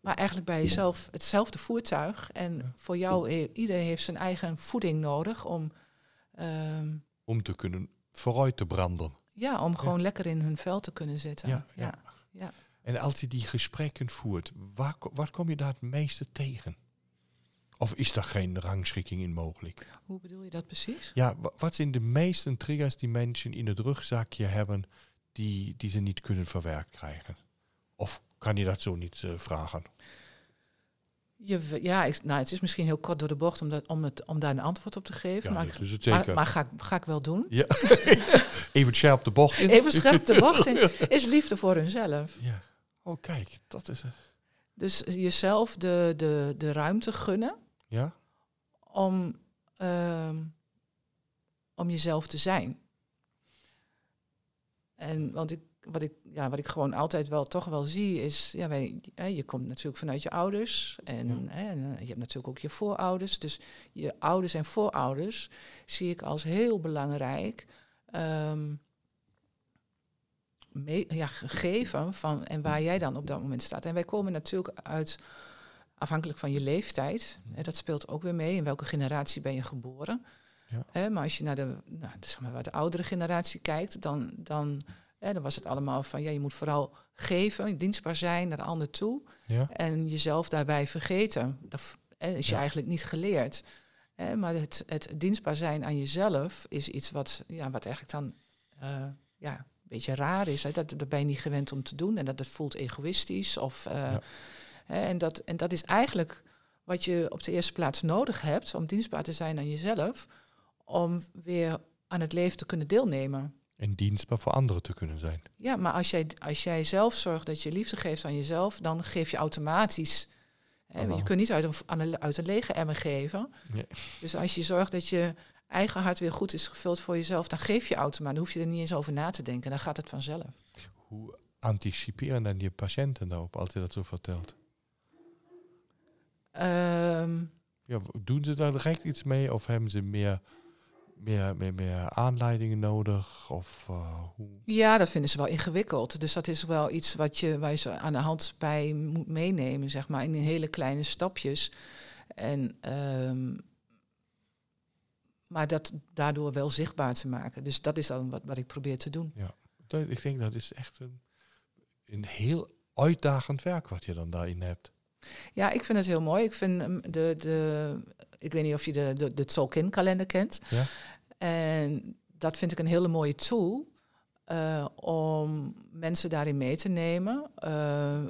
maar eigenlijk bij jezelf hetzelfde voertuig. En voor jou, eh, iedereen heeft zijn eigen voeding nodig om, ehm, Om te kunnen vooruit te branden. ja, om gewoon lekker in hun vel te kunnen zitten. Ja, ja. En als je die gesprekken voert, waar, ko- waar kom je daar het meeste tegen? Of is daar geen rangschikking in mogelijk? Hoe bedoel je dat precies? Ja, wa- wat zijn de meeste triggers die mensen in het rugzakje hebben die, die ze niet kunnen verwerkt krijgen? Of kan je dat zo niet eh, vragen? Je, ja, ik, nou, het is misschien heel kort door de bocht om, dat, om, het, om daar een antwoord op te geven. Ja, maar, het maar, maar ga, ik- ga ik wel doen. Ja. *laughs* Even scherp de bocht in. Even scherp de bocht in. *laughs* Is liefde voor hunzelf. Ja. Oh, kijk, dat is het. Dus jezelf de, de, de ruimte gunnen Ja? om, ehm, om jezelf te zijn. En want ik, wat, ik, ja, wat ik gewoon altijd wel toch wel zie is, ja, wij, hè, je komt natuurlijk vanuit je ouders en, Ja. hè, en eh, je hebt natuurlijk ook je voorouders. Dus je ouders en voorouders zie ik als heel belangrijk. ehm, mee, ja, gegeven van en waar jij dan op dat moment staat. En wij komen natuurlijk uit, afhankelijk van je leeftijd, hè, dat speelt ook weer mee, in welke generatie ben je geboren. Ja. Hè, maar als je naar de, nou, de, zeg maar, de oudere generatie kijkt, dan, dan, hè, dan was het allemaal van ja, je moet vooral geven, dienstbaar zijn naar de ander toe Ja? en jezelf daarbij vergeten. Dat is je Ja. eigenlijk niet geleerd. Hè, maar het, het dienstbaar zijn aan jezelf is iets wat, ja, wat eigenlijk dan eh, ja, beetje raar is. Hè. Dat, dat ben je niet gewend om te doen en dat het voelt egoïstisch. Of, eh, Ja. hè, en, dat, en dat is eigenlijk wat je op de eerste plaats nodig hebt om dienstbaar te zijn aan jezelf, om weer aan het leven te kunnen deelnemen. En dienstbaar voor anderen te kunnen zijn. Ja, maar als jij, als jij zelf zorgt dat je liefde geeft aan jezelf, dan geef je automatisch. Hè, je kunt niet uit een, uit een lege emmer geven. Nee. Dus als je zorgt dat je eigen hart weer goed is gevuld voor jezelf, dan geef je automatisch. Dan hoef je er niet eens over na te denken. Dan gaat het vanzelf. Hoe anticiperen dan je patiënten daarop als je dat zo vertelt? Ehm, Ja, doen ze daar direct iets mee of hebben ze meer, meer, meer, meer aanleidingen nodig? Of eh, hoe? ja, dat vinden ze wel ingewikkeld. Dus dat is wel iets wat je, waar je ze aan de hand bij moet meenemen, zeg maar, in hele kleine stapjes. En, ehm, maar dat daardoor wel zichtbaar te maken. Dus dat is dan wat, wat ik probeer te doen. Dat- Ik denk dat is echt een, een heel uitdagend werk wat je dan daarin hebt. Ja, ik vind het heel mooi. Ik vind ehm, de, de ik weet niet of je de, de, de Tzolk'in-kalender kent. Ja. En dat vind ik een hele mooie tool eh, om mensen daarin mee te nemen. eh,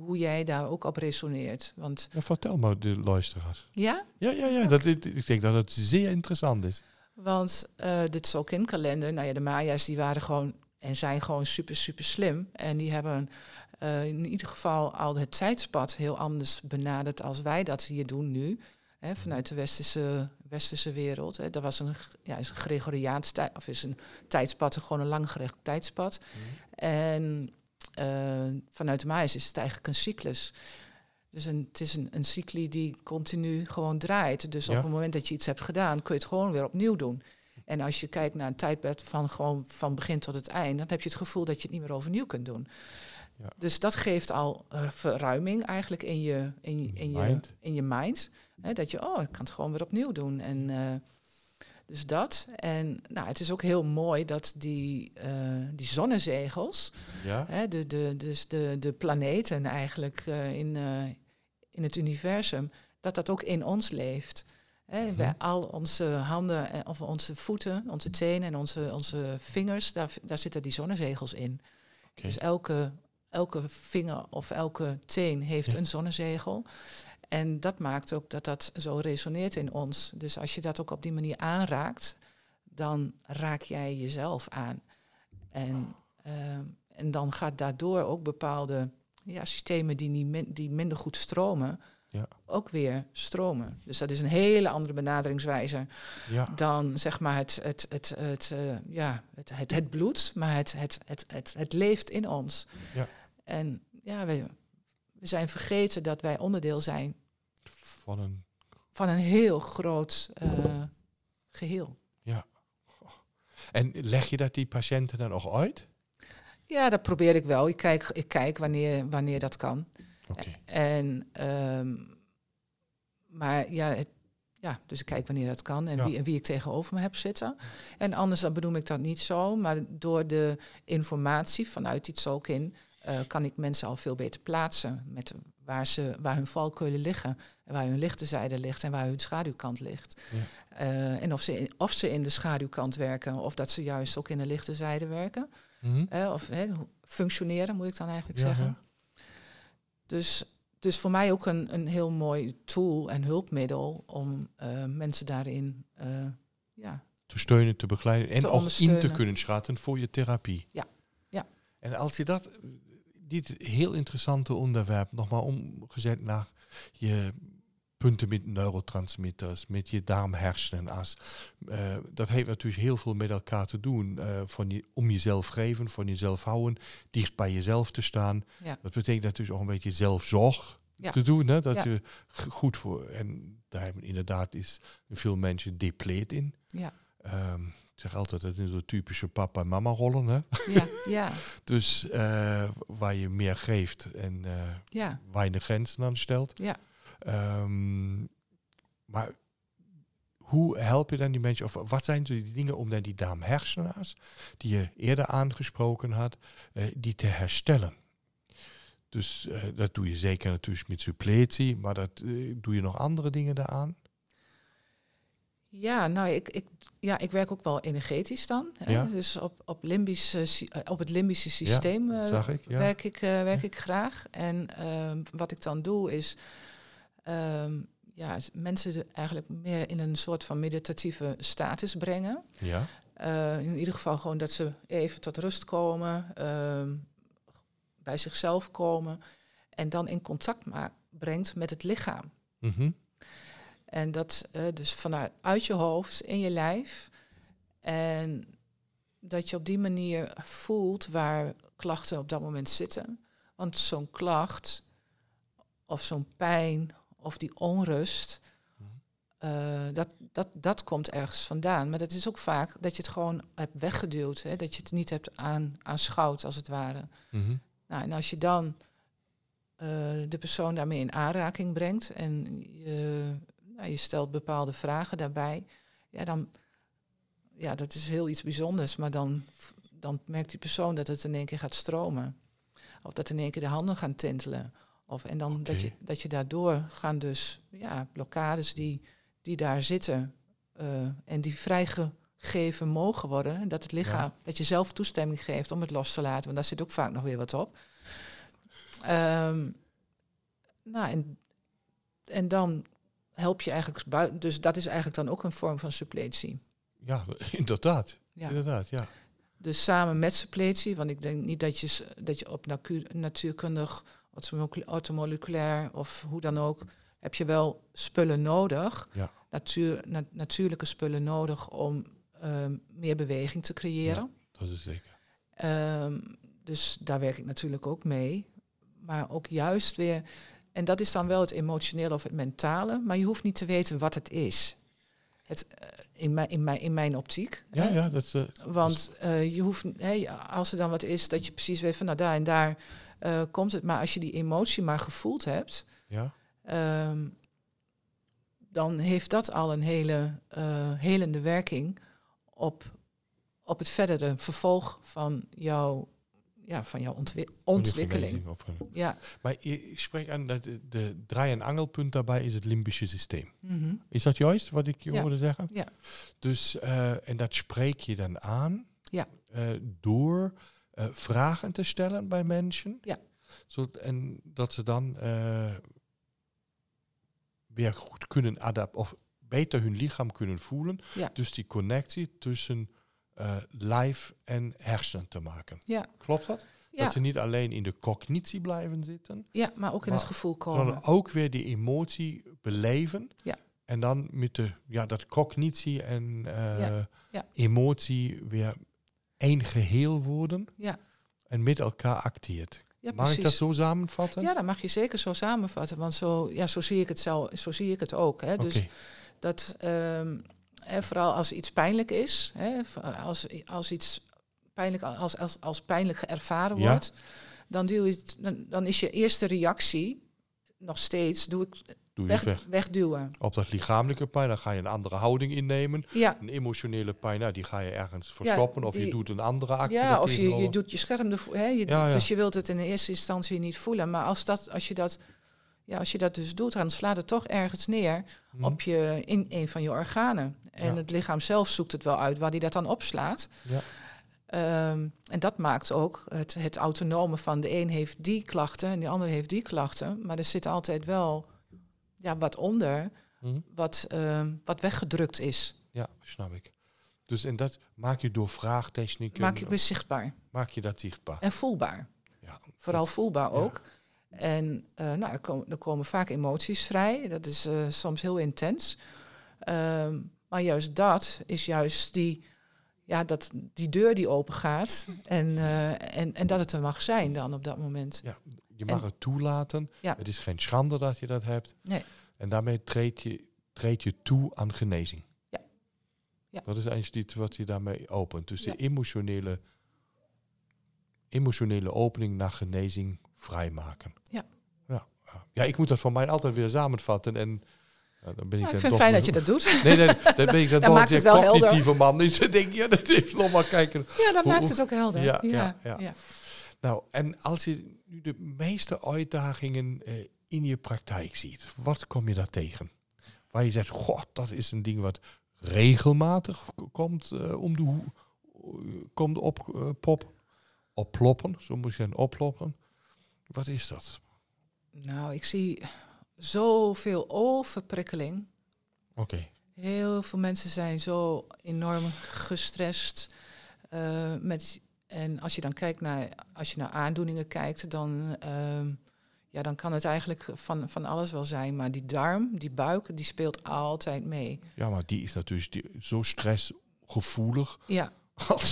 hoe jij daar ook op resoneert. Want Ja, vertel maar de luisteraars. ja, Ja, ja, ja. Dat, ik denk dat het zeer interessant is. want eh de Tzolk'in-kalender, nou ja, de Maya's die waren gewoon en zijn gewoon super, super slim. En die hebben eh, in ieder geval al het tijdspad heel anders benaderd als wij dat hier doen nu. Hè, vanuit de westerse, westerse wereld. Hè. Dat was een, ja, is een Gregoriaans tijd, of is een tijdspad, gewoon een langgerekt tijdspad. En eh, vanuit de Maya's is het eigenlijk een cyclus. Dus een, het is een, een cycli die continu gewoon draait. Dus Ja. op het moment dat je iets hebt gedaan, kun je het gewoon weer opnieuw doen. En als je kijkt naar een tijdbed van gewoon van begin tot het eind, dan heb je het gevoel dat je het niet meer overnieuw kunt doen. Ja. Dus dat geeft al eh, verruiming eigenlijk in je, in, je- in je, Mind. in je mind. Hè, dat je, oh, ik kan het gewoon weer opnieuw doen. En eh, dus dat. En nou, het is ook heel mooi dat die, eh, die zonnezegels, Ja? hè, de, de, dus de, de planeten eigenlijk eh, in, eh, in het universum, dat dat ook in ons leeft. Hè, Mhm. Bij al onze handen, en- of onze voeten, onze tenen en onze, onze vingers, daar, daar zitten die zonnezegels in. Dus elke, elke vinger of elke teen heeft Ja. een zonnezegel. En dat maakt ook dat dat zo resoneert in ons. Dus als je dat ook op die manier aanraakt, dan raak jij jezelf aan. En, ehm, en dan gaat daardoor ook bepaalde ja, systemen die, niet min- die minder goed stromen, Ja. ook weer stromen. Dus dat is een hele andere benaderingswijze Ja. dan zeg maar het, het, het, het, eh, ja, het, het, het bloed, maar het, het, het, het, het leeft in ons. Ja. En ja, we, we zijn vergeten dat wij onderdeel zijn Van een... van een heel groot eh, geheel. En leg je dat die patiënten dan ook uit? Ja, dat probeer ik wel. Ik kijk, ik kijk wanneer, wanneer dat kan. Oké. En, ehm, maar ja, het, ja, dus ik kijk wanneer dat kan en, Ja. wie, en wie ik tegenover me heb zitten. En anders dan benoem ik dat niet zo, maar door de informatie vanuit die Tzolk'in eh kan ik mensen al veel beter plaatsen met waar, ze, waar hun valkuilen liggen. En waar hun lichte zijde ligt en waar hun schaduwkant ligt. Ja. Eh, en of ze, in, of ze in de schaduwkant werken of dat ze juist ook in de lichte zijde werken. Mhm. Eh, of functioneren moet ik dan eigenlijk Ja, zeggen. ja. Dus, dus voor mij ook een, een heel mooi tool en hulpmiddel om mensen daarin ja, te steunen, te begeleiden en Te ook in te kunnen schatten voor je therapie. Ja, ja. En als je dat, dit heel interessante onderwerp, nogmaals omgezet naar je punten met neurotransmitters, met je darmhersenenas. eh dat heeft natuurlijk heel veel met elkaar te doen. eh, van je, om jezelf geven, van jezelf houden, dicht bij jezelf te staan. Ja. Dat betekent natuurlijk ook een beetje zelfzorg Ja. te doen. Hè? Dat Ja. je goed voor, en daar hebben inderdaad is veel mensen depleet in. ja, Ehm, zeg altijd, dat is een typische papa en mama rollen. Hè? ja, *laughs* ja, Dus eh, waar je meer geeft en eh, ja, weinig grenzen aan stelt. Ja. Ehm, maar hoe help je dan die mensen, of wat zijn die dingen om dan die darmhersenaars, die je eerder aangesproken had, eh, die te herstellen? Dus eh, dat doe je zeker natuurlijk met suppletie, maar dat doe je nog andere dingen daaraan? Ja, nou, ik, ik, ja, ik werk ook wel energetisch dan. Hè? Ja. Dus op, op, limbisch, eh, eh, op het limbische systeem eh, zag ik, ja. werk, ik, werk ik graag. En ehm, wat ik dan doe is ehm, ja, mensen eigenlijk meer in een soort van meditatieve status brengen. Ja, in ieder geval gewoon dat ze even tot rust komen, ehm, bij zichzelf komen en dan in contact brengt met het lichaam. Mhm. En dat eh, dus vanuit uit je hoofd, in je lijf. En dat je op die manier voelt waar klachten op dat moment zitten. Want zo'n klacht, of zo'n pijn, of die onrust, eh, dat, dat, dat komt ergens vandaan. Maar dat is ook vaak dat je het gewoon hebt weggeduwd. Hè? Dat je het niet hebt aan, aanschouwd, als het ware. Mhm. Nou, en als je dan eh, de persoon daarmee in aanraking brengt en je, nou, je stelt bepaalde vragen daarbij, ja, dan, ja, dat is heel iets bijzonders, maar dan, dan merkt die persoon dat het in één keer gaat stromen. Of dat in één keer de handen gaan tintelen. Of, en dan dat, je, dat je daardoor gaan dus ja, blokkades die, die daar zitten eh, en die vrijgegeven mogen worden. En dat het lichaam, dat je zelf toestemming geeft om het los te laten. Want daar zit ook vaak nog weer wat op. Ehm, nou, en, en dan help je eigenlijk buiten. Dus dat is eigenlijk dan ook een vorm van suppletie. Ja, *laughs* inderdaad. Ja. Inderdaad, ja. Dus samen met suppletie, want ik denk niet dat je, dat je op natuurkundig, automolecul- automoleculair of hoe dan ook, heb je wel spullen nodig. Ja. Natuur, na- natuurlijke spullen nodig om ehm, meer beweging te creëren. Dat is zeker. Ehm, dus daar werk ik natuurlijk ook mee. Maar ook juist weer, en dat is dan wel het emotionele of het mentale, maar je hoeft niet te weten wat het is. Het, eh, in, mijn, in, mijn, in mijn optiek. Ja, hè. ja, dat eh, Want eh, je hoeft, hey, als er dan wat is, dat je precies weet van nou daar en daar komt het. Maar als je die emotie maar gevoeld hebt, ja. ehm, dan heeft dat al een hele helende werking op, op het verdere vervolg van jouw, ja, van jouw ontwi- ontwikkeling. Of, Ja. maar je spreekt aan dat de, de draai- en angelpunt daarbij is het limbische systeem. Mhm. Is dat juist wat ik je Ja. hoorde zeggen? Ja. Dus, eh, en dat spreek je dan aan Ja. eh, door eh, vragen te stellen bij mensen. Ja. Zo, en dat ze dan weer goed kunnen adapteren, of beter hun lichaam kunnen voelen. Ja. Dus die connectie tussen eh, lijf en hersenen te maken. Ja. Klopt dat? Ja. Dat ze niet alleen in de cognitie blijven zitten, ja, maar ook in Maar- het gevoel komen. sondern ook weer die emotie beleven. Ja. En dan met de, ja, dat cognitie en eh, Ja, ja. emotie weer één geheel worden. Ja. En met elkaar acteert. Ja, Mag ik dat zo samenvatten? Ja, dat mag je zeker zo samenvatten. Want zo, ja, zo, zie, ik het zelf, zo zie ik het ook. Hè. Dus dat ehm, hè, vooral als iets pijnlijk is, hè, als, als iets pijnlijk, als, als, als pijnlijk ervaren Ja. wordt, dan, duw je het, dan, dan is je eerste reactie nog steeds doe ik Doe weg, weg. wegduwen. Op dat lichamelijke pijn, dan ga je een andere houding innemen. Ja, Een emotionele pijn, nou, die ga je ergens verstoppen. of je doet een andere actie. ja of je, je doet je scherm ervoor. Hè, je. Dus je wilt het in de eerste instantie niet voelen. Maar als, dat, als je dat ja, als je dat dus doet, dan slaat het toch ergens neer Hm. op je, in een van je organen. En Ja. het lichaam zelf zoekt het wel uit waar die dat dan opslaat. Ja. Ehm, en dat maakt ook het, het autonome van de een heeft die klachten en de ander heeft die klachten. Maar er zit altijd wel ja, wat onder Hm. wat, ehm, wat weggedrukt is. Ja, snap ik. Dus en dat maak je door vraagtechnieken, Maak je weer zichtbaar maak je dat zichtbaar. en voelbaar. Ja, Vooral voelbaar ja. En eh, nou, er, komen, er komen vaak emoties vrij. Dat is eh, soms heel intens. Ehm, maar juist dat is juist die, ja, dat, die deur die open gaat. En, eh, en, en dat het er mag zijn dan op dat moment. Ja, je mag En- het toelaten. Ja. Het is geen schande dat je dat hebt. Nee. En daarmee treed je, treed je toe aan genezing. Ja. Ja. Dat is eigenlijk iets wat je daarmee opent. Dus Ja. de emotionele, emotionele opening naar genezing vrijmaken. Ja. Ik moet dat van mij altijd weer samenvatten. En dan ben ik Ja, ik vind het fijn dat je dat doet. *laughs* Nee, nee, dan ben ik dan *laughs* Dan maakt een het wel helder. cognitieve man. Dus dan denk ik, ja, dat is nog maar kijken. Ja, dat Hoe- maakt het ook helder. Ja, Ja, ja. Nou, en als je nu de meeste uitdagingen eh, in je praktijk ziet, wat kom je daar tegen? Waar je zegt, god, dat is een ding wat regelmatig komt eh, om de hoe, komt op eh, pop, opploppen, zo moet je zeggen, oploppen. Wat is dat? Nou, ik zie zoveel overprikkeling. Oké, Heel veel mensen zijn zo enorm gestrest. eh, met, en als je dan kijkt naar, als je naar aandoeningen kijkt, dan, ehm, ja, dan kan het eigenlijk van, van alles wel zijn. Maar die darm, die buik, die speelt altijd mee. ja, maar die is natuurlijk die, zo stressgevoelig Ja.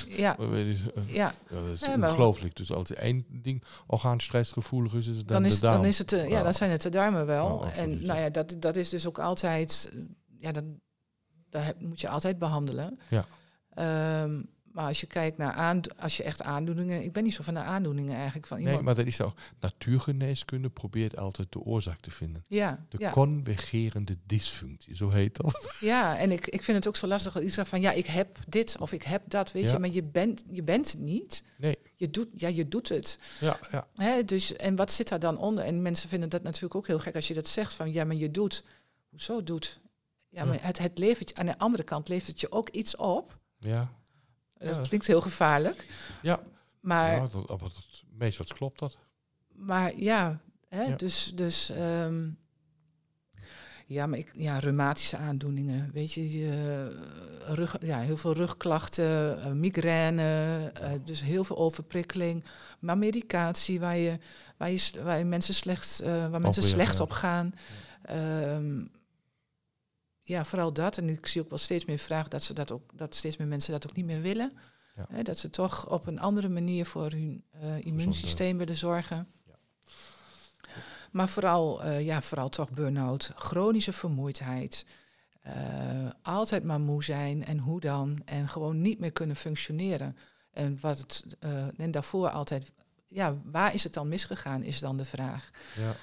Ja, eh, ja. ja, dat is Nee, ongelooflijk. Dus als één ding orgaan stressgevoelig is, is het dan, Dan is, de darm. dan is het, eh, ja, Ja. dan zijn het de darmen wel. Absoluut, en nou ja, dat, dat is dus ook altijd, eh, ja, dat, dat moet je altijd behandelen. Ja. Ehm, maar als je kijkt naar aan, als je echt aandoeningen, ik ben niet zo van de aandoeningen eigenlijk van iemand. Nee, maar dat is ook. Natuurgeneeskunde probeert altijd de oorzaak te vinden. ja, De ja, convergerende dysfunctie, zo heet dat. *laughs* ja, en ik, ik vind het ook zo lastig dat ik zeg van ja, ik heb dit of ik heb dat, weet Ja. je, maar je bent, je bent het niet. Nee. Je doet, ja, je doet het. Ja, ja. Hè, dus, en wat zit daar dan onder? En mensen vinden dat natuurlijk ook heel gek als je dat zegt van ja, maar je doet. Hoezo doet? Ja, Ja. maar het, het levert je, aan de andere kant levert het je ook iets op. Ja, Dat klinkt heel gevaarlijk. ja. Maar ja dat, dat, meestal klopt dat. Maar ja, hè, Ja. dus, dus ehm, ja, maar ik, ja, reumatische aandoeningen, weet je, je, eh, rug, ja, heel veel rugklachten, eh, migraine, eh, dus heel veel overprikkeling, maar medicatie waar je, waar je, waar je mensen slecht, waar mensen weer, slecht op gaan. Ehm, ja, vooral dat. En ik zie ook wel steeds meer vragen dat ze dat ook, dat steeds meer mensen dat ook niet meer willen. Ja. Hè, dat ze toch op een andere manier voor hun eh, immuunsysteem willen zorgen. Maar vooral, eh, ja, vooral toch burn-out, chronische vermoeidheid. eh, altijd maar moe zijn en hoe dan. En gewoon niet meer kunnen functioneren. En, wat het, en daarvoor altijd, ja, waar is het dan misgegaan, is dan de vraag. Ja.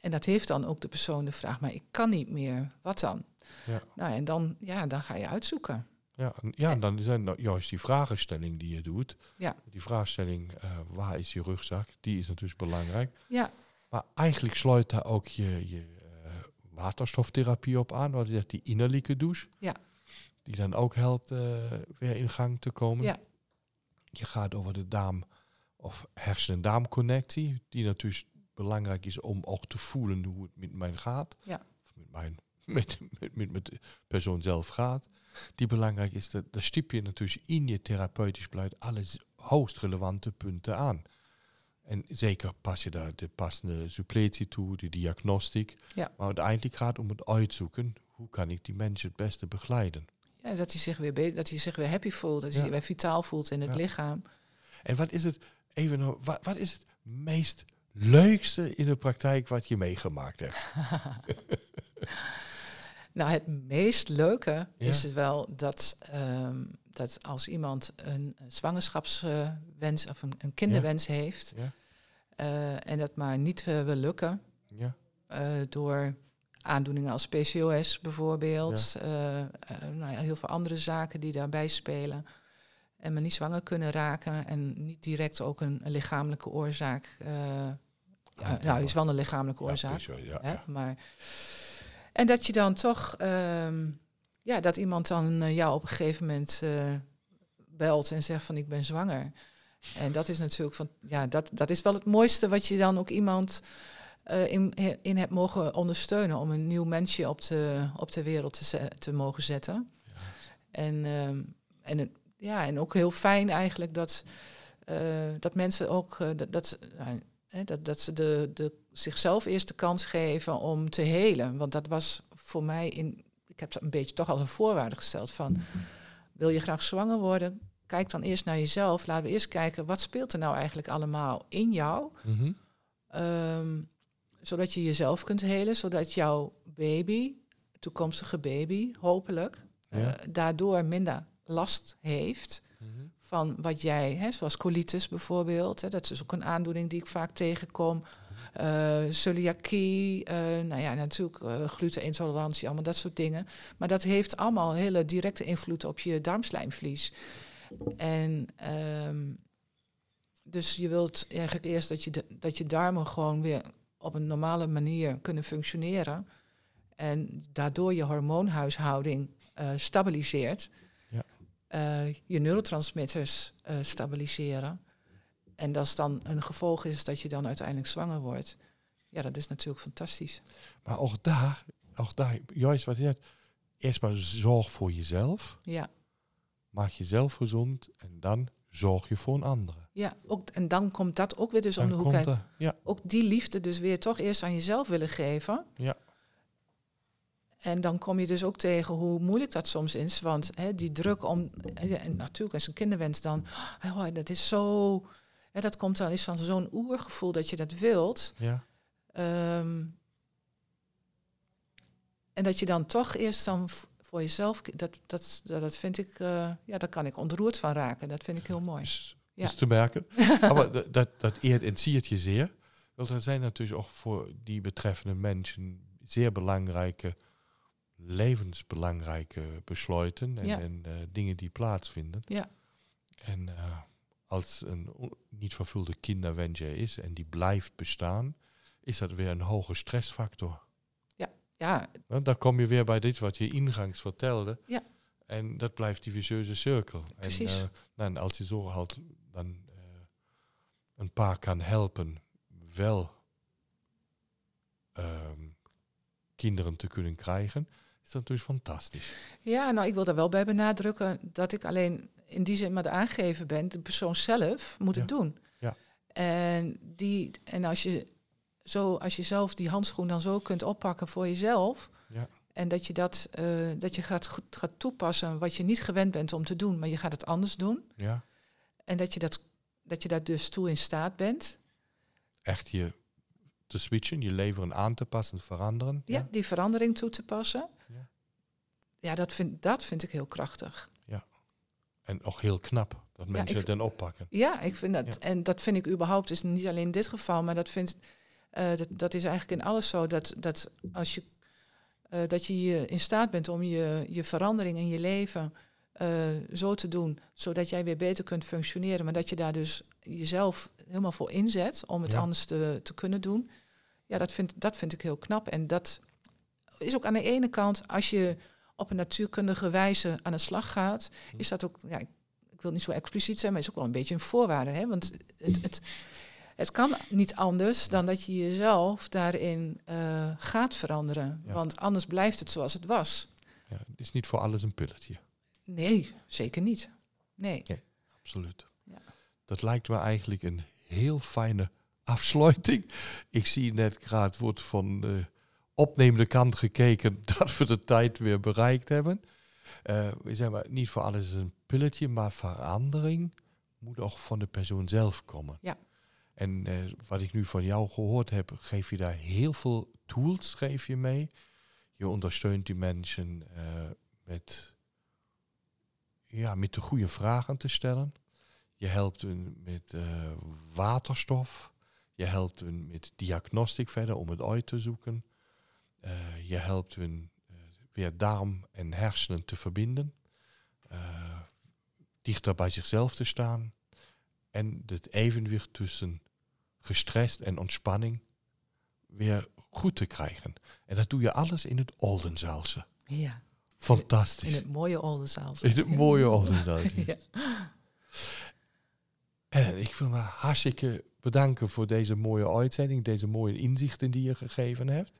En dat heeft dan ook de persoon de vraag, maar ik kan niet meer, wat dan? Ja. Nou, en dan, ja, dan ga je uitzoeken. Ja, ja, en dan zijn nou juist die vragenstelling die je doet. Ja. Die vraagstelling, eh, waar is je rugzak? Die is natuurlijk belangrijk. Ja, Maar eigenlijk sluit daar ook je, je eh, waterstoftherapie op aan. Wat je zegt, die innerlijke douche. Ja. Die dan ook helpt eh, weer in gang te komen. Ja. Je gaat over de darm- of hersen-darmconnectie. Die natuurlijk belangrijk is om ook te voelen hoe het met mij gaat. Ja. Of met, mijn, *laughs* met, met, met, met de persoon zelf gaat. Die belangrijk is, dat, dat stip je natuurlijk in je therapeutisch beleid alle hoogst relevante punten aan. En zeker pas je daar de passende suppletie toe, de diagnostiek. Ja. Maar uiteindelijk gaat het om het uitzoeken, hoe kan ik die mensen het beste begeleiden. ja dat, hij zich weer dat hij zich weer happy voelt, dat hij Ja. zich weer vitaal voelt in het Ja. lichaam. En wat is het, even nog, wat, wat is het meest leukste in de praktijk wat je meegemaakt hebt? *laughs* Nou, het meest leuke Ja. is het wel dat, ehm, dat als iemand een zwangerschapswens of een, een kinderwens heeft Ja. eh, en dat maar niet eh, wil lukken Ja, eh, door aandoeningen als PCOS bijvoorbeeld, nou ja, heel veel andere zaken die daarbij spelen. En maar niet zwanger kunnen raken en niet direct ook een, een lichamelijke oorzaak ja, nou, is wel een lichamelijke oorzaak. hè. Maar, en dat je dan toch, ehm, ja, dat iemand dan eh, jou op een gegeven moment eh, belt en zegt van ik ben zwanger. En dat is natuurlijk van, ja, dat, dat is wel het mooiste wat je dan ook iemand eh, in, in hebt mogen ondersteunen om een nieuw mensje op de, op de wereld te, te mogen zetten. En, ehm, en, het- ja, en ook heel fijn eigenlijk dat, dat mensen ook dat, dat, nou, hè, dat, dat ze de, de, zichzelf eerst de kans geven om te helen. Want dat was voor mij in. Ik heb dat een beetje toch als een voorwaarde gesteld van. Wil je graag zwanger worden? Kijk dan eerst naar jezelf. Laten we eerst kijken wat speelt er nou eigenlijk allemaal in jou. Mhm. Ehm, zodat je jezelf kunt helen, zodat jouw baby, toekomstige baby, hopelijk, Ja. eh, daardoor minder last heeft Mhm. Van wat jij, hè, zoals colitis bijvoorbeeld, hè, dat is ook een aandoening die ik vaak tegenkom. eh celiakie, eh, nou ja, natuurlijk eh, glutenintolerantie, allemaal dat soort dingen. Maar dat heeft allemaal hele directe invloed op je darmslijmvlies. En ehm, dus je wilt eigenlijk eerst dat je, dat je darmen gewoon weer op een normale manier kunnen functioneren. En daardoor je hormoonhuishouding stabiliseert. Eh, je neurotransmitters eh, stabiliseren. En dat is dan een gevolg is dat je dan uiteindelijk zwanger wordt. Ja, dat is natuurlijk fantastisch. Maar ook daar, ook daar, juist wat je hebt, eerst maar zorg voor jezelf, Ja, maak jezelf gezond en dan zorg je voor een andere. ja ook, en dan komt dat ook weer dus om de hoek ja, ook die liefde dus weer toch eerst aan jezelf willen geven. Ja. En dan kom je dus ook tegen hoe moeilijk dat soms is. Want hè, die druk om... En natuurlijk als een kinderwens dan... Oh, dat is zo... Hè, dat komt dan is van zo'n oergevoel dat je dat wilt. ja, Ehm, en dat je dan toch eerst dan voor jezelf... Dat, dat, dat vind ik... eh, ja, daar kan ik ontroerd van raken. Dat vind ik heel mooi. is, Ja. is te merken. *laughs* maar dat, dat, dat eert en ziet je zeer. Want dat zijn natuurlijk ook voor die betreffende mensen zeer belangrijke, levensbelangrijke besluiten en, Ja. en eh, dingen die plaatsvinden. Ja. En eh, als een niet vervulde kinderwens er is en die blijft bestaan, is dat weer een hoge stressfactor. Ja, Want dan kom je weer bij dit wat je ingangs vertelde. Ja. En dat blijft die vicieuze cirkel. Precies. En, eh, nou, en als je zo halt dan een paar kan helpen wel ehm, kinderen te kunnen krijgen, is dat dus fantastisch. Ja, nou, ik wil daar wel bij benadrukken dat ik alleen in die zin maar de aangever ben. De persoon zelf moet het Ja. doen. Ja. En, die, en als, je zo, als je zelf die handschoen dan zo kunt oppakken voor jezelf. Ja. En dat je dat, eh, dat je gaat, gaat toepassen wat je niet gewend bent om te doen, maar je gaat het anders doen. Ja, En dat je, dat, dat je daar dus toe in staat bent. echt je te switchen, je leven aan te passen, veranderen. Ja, die verandering toe te passen. Ja. Ja, dat, vind, dat vind ik heel krachtig. En ook heel knap dat mensen ik het dan oppakken. Ja, ik vind dat. Ja. En dat vind ik überhaupt, dus niet alleen in dit geval, maar dat, vind, eh, dat, dat is eigenlijk in alles zo. Dat, dat als je, eh, dat je in staat bent om je, je verandering in je leven eh, zo te doen, zodat jij weer beter kunt functioneren, maar dat je daar dus jezelf helemaal voor inzet om het Ja. anders te, te kunnen doen. Ja, dat vind, dat vind ik heel knap. En dat is ook aan de ene kant, als je op een natuurkundige wijze aan de slag gaat, is dat ook, ja, ik, wil niet zo expliciet zijn, maar is ook wel een beetje een voorwaarde. Hè? Want het, het, het kan niet anders dan dat je jezelf daarin eh, gaat veranderen. Ja. Want anders blijft het zoals het was. Ja, het is niet voor alles een pilletje. Nee, zeker niet. Nee. Absoluut. Ja. Dat lijkt me eigenlijk een heel fijne afsluiting. Ik zie net graag wordt van de opnemende kant gekeken *laughs* dat we de tijd weer bereikt hebben. We zijn maar niet voor alles een pilletje, maar verandering moet ook van de persoon zelf komen. Ja. En eh, wat ik nu van jou gehoord heb, geef je daar heel veel tools geef je mee. Je ondersteunt die mensen eh, met, ja, met de goede vragen te stellen. Je helpt hen met waterstof. Je helpt hen met diagnostiek verder om het uit te zoeken. Eh, je helpt hen eh, weer darm en hersenen te verbinden. Eh, dichter bij zichzelf te staan. En het evenwicht tussen gestrest en ontspanning weer goed te krijgen. En dat doe je alles in het Oldenzaalse. Ja, Fantastisch. in het mooie Oldenzaal. In het mooie *laughs* Oldenzaalse. Ja. En ik wil me hartstikke bedanken voor deze mooie uitzending, deze mooie inzichten die je gegeven hebt.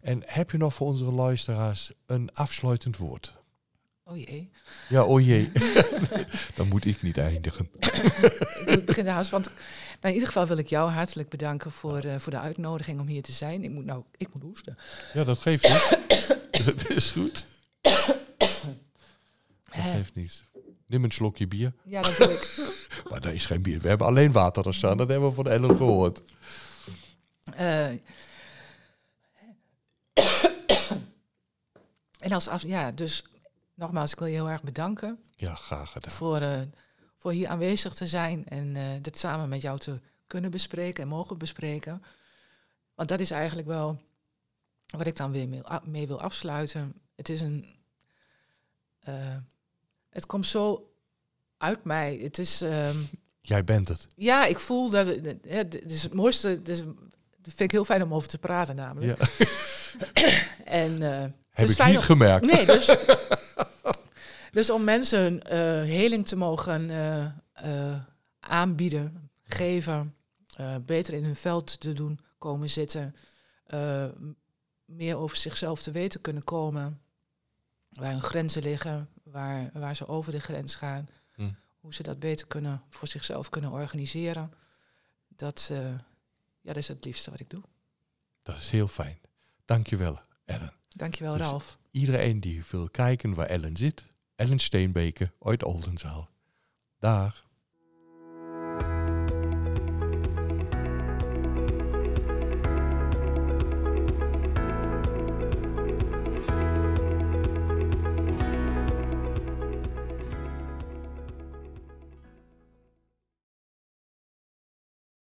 En heb je nog voor onze luisteraars een afsluitend woord? Oh jee. Ja, oh jee. *laughs* *laughs* Dan moet ik niet eindigen. Ik begin haast, want nou, in ieder geval wil ik jou hartelijk bedanken voor, eh, voor de uitnodiging om hier te zijn. Ik moet nou, ik moet hoesten. Ja, dat geeft niet. *coughs* dat is goed. Dat Eh, geeft niet. Neem een slokje bier. ja, dat doe ik. *laughs* Maar daar is geen bier. We hebben alleen water er staan. Dat hebben we van Ellen gehoord. Eh, en als af, ja, dus nogmaals, ik wil je heel erg bedanken Ja, graag gedaan. voor, eh, voor hier aanwezig te zijn en eh, dit samen met jou te kunnen bespreken en mogen bespreken. Want dat is eigenlijk wel wat ik dan weer mee, mee wil afsluiten. Het is een. eh, het komt zo uit mij. Het is. ehm, Jij bent het. ja, ik voel dat. het- het- Het het is het mooiste. Het is, dat vind ik heel fijn om over te praten, namelijk. Ja. *coughs* En. Heb is ik niet gemerkt. Nee, dus, *laughs* dus om mensen eh, heling te mogen eh, eh, aanbieden, geven, beter in hun veld te doen komen zitten, meer over zichzelf te weten kunnen komen, waar hun grenzen liggen, waar, waar ze over de grens gaan, Hm. hoe ze dat beter kunnen voor zichzelf kunnen organiseren. Dat, ja, dat is het liefste wat ik doe. Dat is heel fijn. Dankjewel, Ellen. Dankjewel, Dus- Ralf. Iedereen die wil kijken waar Ellen zit, Ellen Steenbeke uit Oldenzaal. Dag.